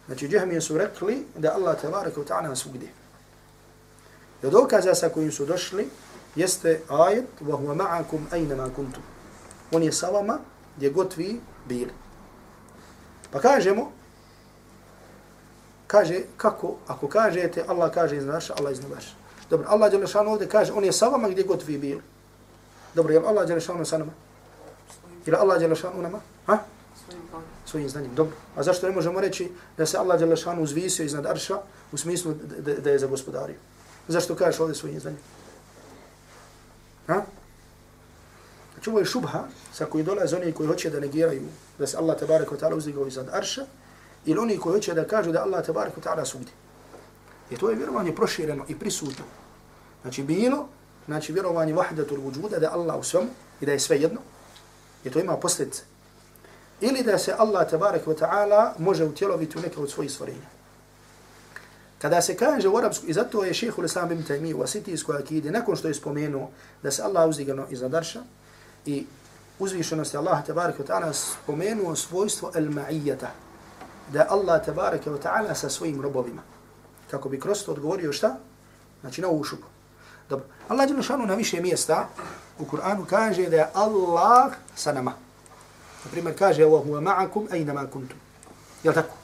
Znači džahmije su rekli da Allah tabarak wa ta'ala svugdje. I od dokaza sa kojim su došli jeste ajet wa huwa ma'akum aynama kuntum. On je sa vama gdje god vi bili. Pa kažemo, kaže kako, ako kažete Allah kaže iz naša, Allah iz naša. Dobro, Allah Đelešanu ovdje kaže, on je sa vama gdje god vi bili. Dobro, je Allah Đelešanu sa nama? Ili Allah Đelešanu nama? Ha? Svojim znanjem. Dobro. A zašto ne možemo reći da se Allah Đelešanu uzvisio iznad arša u smislu da, da je za gospodariju? Zašto kažeš ovdje svojim znanjem? Ha? Znači ovo je šubha sa koji dolaze oni koji hoće da negiraju da se Allah tabarak wa ta'ala uzdigao iznad arša ili oni koji hoće da kažu da Allah tabarak wa ta'ala sudi. I to je vjerovanje prošireno i prisutno. Znači bilo, znači vjerovanje vahdatul vujuda da Allah u svemu i da je sve jedno. I to ima posljedice. Ili da se Allah tabarak wa ta'ala može utjeloviti u neke od svojih stvorenja. Kada se kaže u arapsku, i zato je šehhul islam ibn Taymi u asitijskoj akide, nakon što je spomenuo da se Allah uzdigano iznad arša i uzvišenosti Allaha tabaraka wa ta'ala spomenuo svojstvo al-ma'ijata, da Allah tabaraka wa ta'ala sa svojim robovima. Kako bi kroz to odgovorio šta? Znači na ovu šupu. Dobro. Allah je šanu na više mjesta u Kur'anu kaže da je Allah sa nama. Naprimjer kaže wa huwa ma'akum ayna ma kuntum. Jel tako?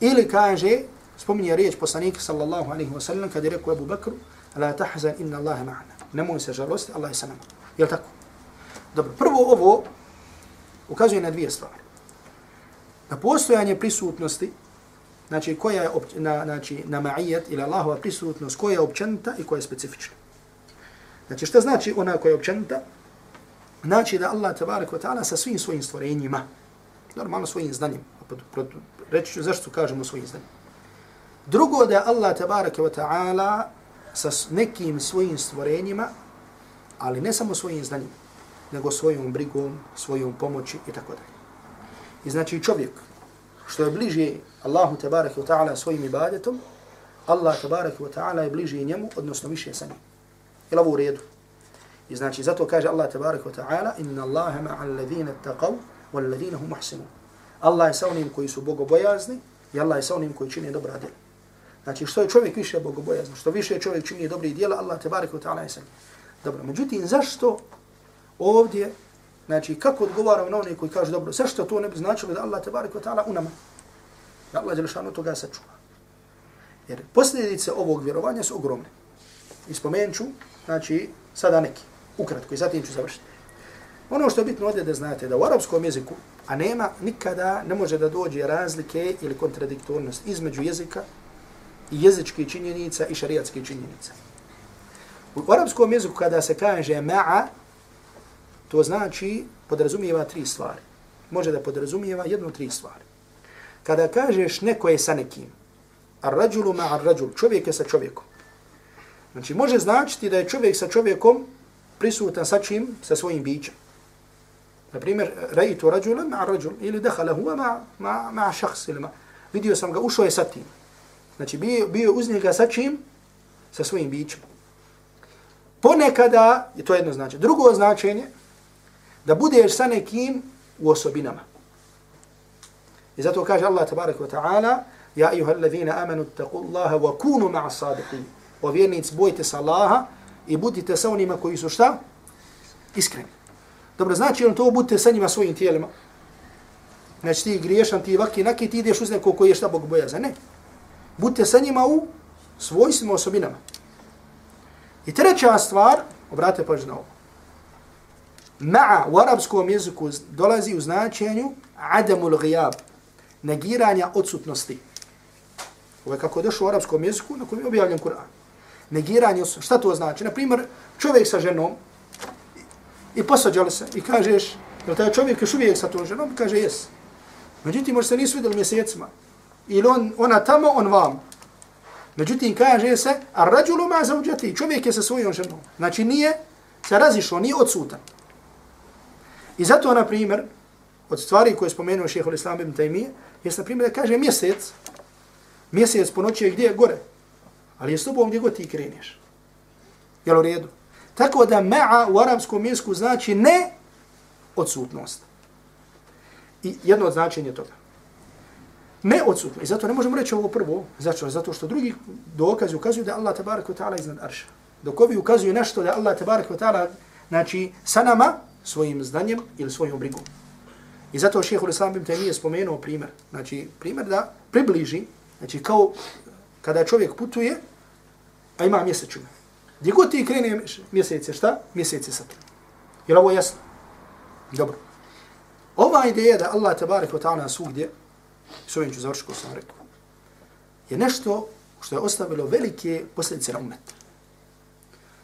Ili kaže spominje riječ poslanika sallallahu alaihi wa sallam kada je rekao Abu Bakru, la tahzan inna Allahe ma'ana. Nemoj se žalosti, Allah je sa nama. Je li tako? Dobro, prvo ovo ukazuje na dvije stvari. Na postojanje prisutnosti znači koja je opć, na, znači, na ma'ijet ili Allahova prisutnost, koja je općenita i koja je specifična. Znači šta znači ona koja je općenita? Znači da Allah tabarak wa ta'ala sa svim svojim stvorenjima, normalno svojim znanjem, reći ću zašto kažemo svojim znanjem. Drugo da Allah tabaraka wa ta'ala sa nekim svojim stvorenjima, ali ne samo svojim znanjem, nego svojom brigom, svojom pomoći i tako dalje. I znači čovjek što je bliže Allahu tabaraka wa ta'ala svojim ibadetom, Allah tabaraka wa ta'ala je bliže njemu, odnosno više sa njim. Ili ovo u redu. I znači zato kaže Allah tabaraka wa ta'ala inna Allahe ma'al ladhina taqav wal ladhina hum muhsinun. Allah je sa onim koji su bogobojazni i Allah je sa onim koji čine dobra djela. Znači što je čovjek više bogobojazan, što više čovjek čini dobri djela, Allah te wa ta'ala je sami. Dobro, međutim, zašto ovdje, znači kako odgovaramo na one koji kažu dobro, zašto to ne bi značilo da Allah te wa ta'ala u nama? Da Allah Đelešanu toga sačuva. Jer posljedice ovog vjerovanja su ogromne. I spomenut ću, znači, sada neki, ukratko, i zatim ću završiti. Ono što je bitno ovdje da znate, da u arapskom jeziku, a nema nikada, ne može da dođe razlike ili kontradiktornost između jezika i jezičke činjenica i šariatske činjenica. U arapskom jeziku kada se kaže ma'a, to znači podrazumijeva tri stvari. Može da podrazumijeva jednu tri stvari. Kada kažeš neko je sa nekim, ar rađulu ma'a ar rađul, čovjek je sa čovjekom. Znači može značiti da je čovjek sa čovjekom prisutan sa čim? Sa svojim bićem. Na primjer, rajitu rađula ma'a rađul, ili dehala huva ma, ma, ma šahs, ili ma, vidio sam ga, ušao je sa tim. Znači bio, bio uz njega sa čim? Sa svojim bićem. Ponekada, i to je jedno značenje, drugo značenje, da budeš sa nekim u osobinama. I zato kaže Allah tabaraka wa ta'ala, Ja ayuha alladhina amanu taqullaha Allaha wa kunu ma'a sadiqin. O vjernici, bojte se Allaha i budite sa onima koji su šta? Iskreni. Dobro, znači on to budite sa njima svojim tijelima. Znači ti griješan, ti vaki, naki, ti ideš uz nekog koji je šta Bog boja za ne. Budite sa njima u svojstvima osobinama. I treća stvar, obrate pažnju na ovo. Ma'a u arapskom jeziku dolazi u značenju adamul gijab, negiranja odsutnosti. Ovo je kako je došlo u arapskom jeziku na kojem je objavljen Kur'an. Negiranje odsutnosti. Šta to znači? Na primjer, čovjek sa ženom i posađali se i kažeš, je taj čovjek još uvijek sa tom ženom? Kaže, jes. Međutim, možda se nisu vidjeli mjesecima. Ili on, ona tamo, on vam. Međutim, kaže se, a rađulu ma zauđati, čovjek je sa svojom ženom. Znači, nije se razišlo, nije odsutan. I zato, na primjer, od stvari koje je spomenuo šehol Islam ibn Taymiye, je na primjer da kaže mjesec, mjesec po noći je gdje? Gore. Ali je s tobom gdje god ti kreneš. Jel u redu? Tako da ma'a u arapskom jeziku znači ne odsutnost. I jedno od značenja toga neodsutno. I zato ne možemo reći ovo prvo. Zato, zato što drugi dokazi ukazuju da Allah tabarak wa ta'ala iznad arša. Dok ovi ukazuju nešto da Allah tabarak wa ta'ala znači sa nama svojim znanjem ili svojom brigom. I zato šeho Islam ibn Taymiye spomenuo primjer. Znači, primjer da približi, znači kao kada čovjek putuje, a ima mjeseču. Gdje god ti krene mjesece, šta? Mjesece sad. Je li ovo jasno? Dobro. Ova ideja da Allah tabarak wa ta'ala svugdje, s ovim ću završiti sam rekao, je nešto što je ostavilo velike posljedice na umet.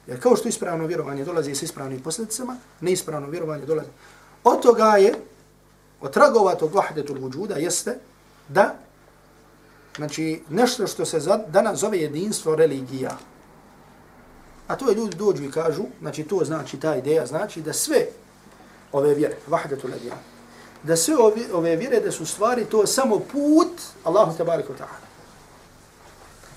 Jer kao što ispravno vjerovanje dolazi sa ispravnim posljedicama, neispravno vjerovanje dolazi. Od toga je od tragova tog vahdetul vujuda jeste da znači nešto što se danas zove jedinstvo religija. A to je ljudi dođu i kažu, znači to znači ta ideja znači da sve ove vjere, vahdetul adjan, da sve ove, ove vjere da su stvari to samo put Allahu tebarek wa ta'ala.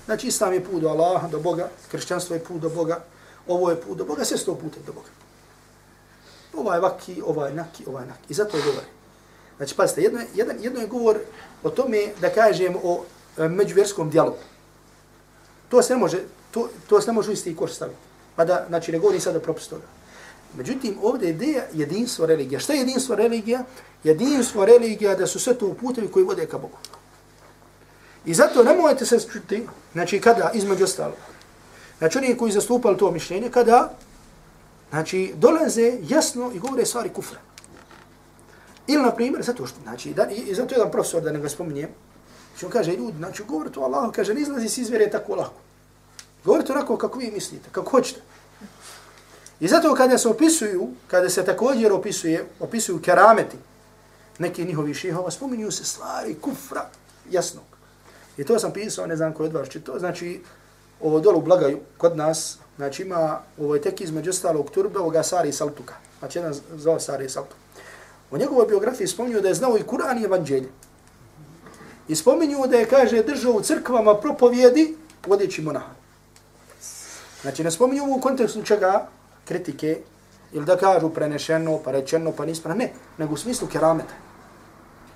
Znači islam je put do Allaha, do Boga, kršćanstvo je put do Boga, ovo je put do Boga, sve sto putem do Boga. Ovaj vaki, ovaj naki, ovaj naki. I zato je govor. Znači, pazite, jedno, jedan, jedno je govor o tome da kažem o e, međuvjerskom dijalogu. To se ne može, to, to se ne može isti koš staviti. Pa da, znači, ne govorim sada propis toga. Međutim, ovdje je ideja jedinstvo religija. Šta je jedinstvo religija? Jedinstvo religija da su sve to putevi koji vode ka Bogu. I zato ne mojete se čuti, znači kada, između ostalog, znači oni koji zastupali to mišljenje, kada, znači, dolaze jasno i govore stvari kufra. Ili, na primjer, zato što, znači, da, i, zato jedan profesor, da ne ga spominjem, Znači on kaže, ljudi, znači govori to Allah, kaže, ne izlazi se iz vjere tako lako. Govori to onako kako vi mislite, kako hoćete. I zato kada se opisuju, kada se također opisuje, opisuju kerameti neki njihovi šihova, spominju se stvari kufra jasnog. I to sam pisao, ne znam ko je od vas čito, znači ovo dolu blagaju kod nas, znači ima ovo je tek između ostalog turbe ovoga Sari Saltuka, znači jedan zvao Sari Saltuk. U njegovoj biografiji spominju da je znao i Kur'an i Evanđelje. I spominju da je, kaže, držao u crkvama propovjedi vodeći monaha. Znači, ne spominju u kontekstu čega kritike, ili da kažu prenešeno, pa rečeno, pa nispra, ne, nego u smislu kerameta.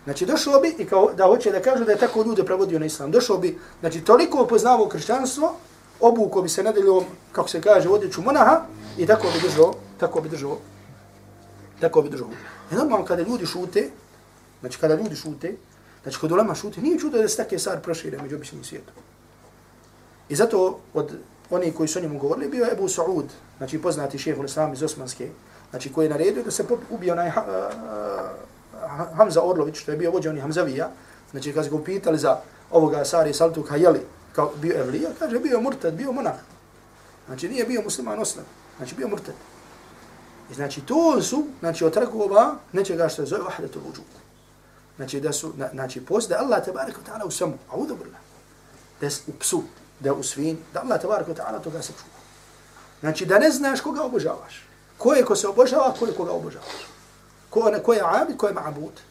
Znači, došao bi i kao da hoće da kažu da je tako ljude prevodio na islam. Došao bi, znači, toliko poznavao kršćanstvo, obuko bi se nedeljom, kako se kaže, odjeću monaha i tako bi držao, tako bi držao, tako bi držao. I normalno kada ljudi šute, znači kada ljudi šute, znači kod ulema šute, nije čudo da se takve stvari prošire među običnim svijetom. I zato od oni koji su o njemu govorili bio je Ebu Saud, znači poznati šehol islam iz Osmanske, znači koji je naredio da se ubio onaj Hamza Orlović, što je bio vođa onih Hamzavija, znači kad su ga pitali za ovoga Sari Saltuka, jeli kao bio Evlija, kaže bio murtad, bio monah. Znači nije bio musliman osnov, znači bio murtad. I znači to su, znači od tragova nečega što je zove vahdetu vujud. Znači da su, na, znači post da Allah tabarak ta'ala u samu, a billah, da je u psu, da je u svin, da Allah tabarak ta'ala toga se čuva. Znači da ne znaš koga obožavaš. Ko je ko se obožava, ko je koga obožavaš. Ko je, ko je abid, ko je ma'bud.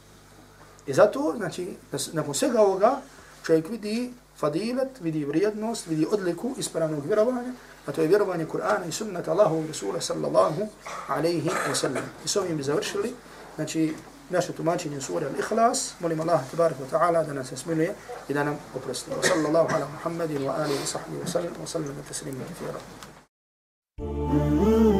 I zato, znači, nakon svega ovoga, čovjek vidi fadilet, vidi vrijednost, vidi odliku ispravnog vjerovanja, a to je vjerovanje Kur'ana i sunnata Allahu Rasula sallallahu alaihi wa sallam. I s ovim bi završili, znači, naše tumačenje sura Al-Ikhlas, molim Allah tabarak wa ta'ala da nas smiluje i da nam oprosti. Wa sallallahu ala Muhammedin wa alihi wa sahbihi wa sallam wa sallam wa taslimu kathira. Ooh.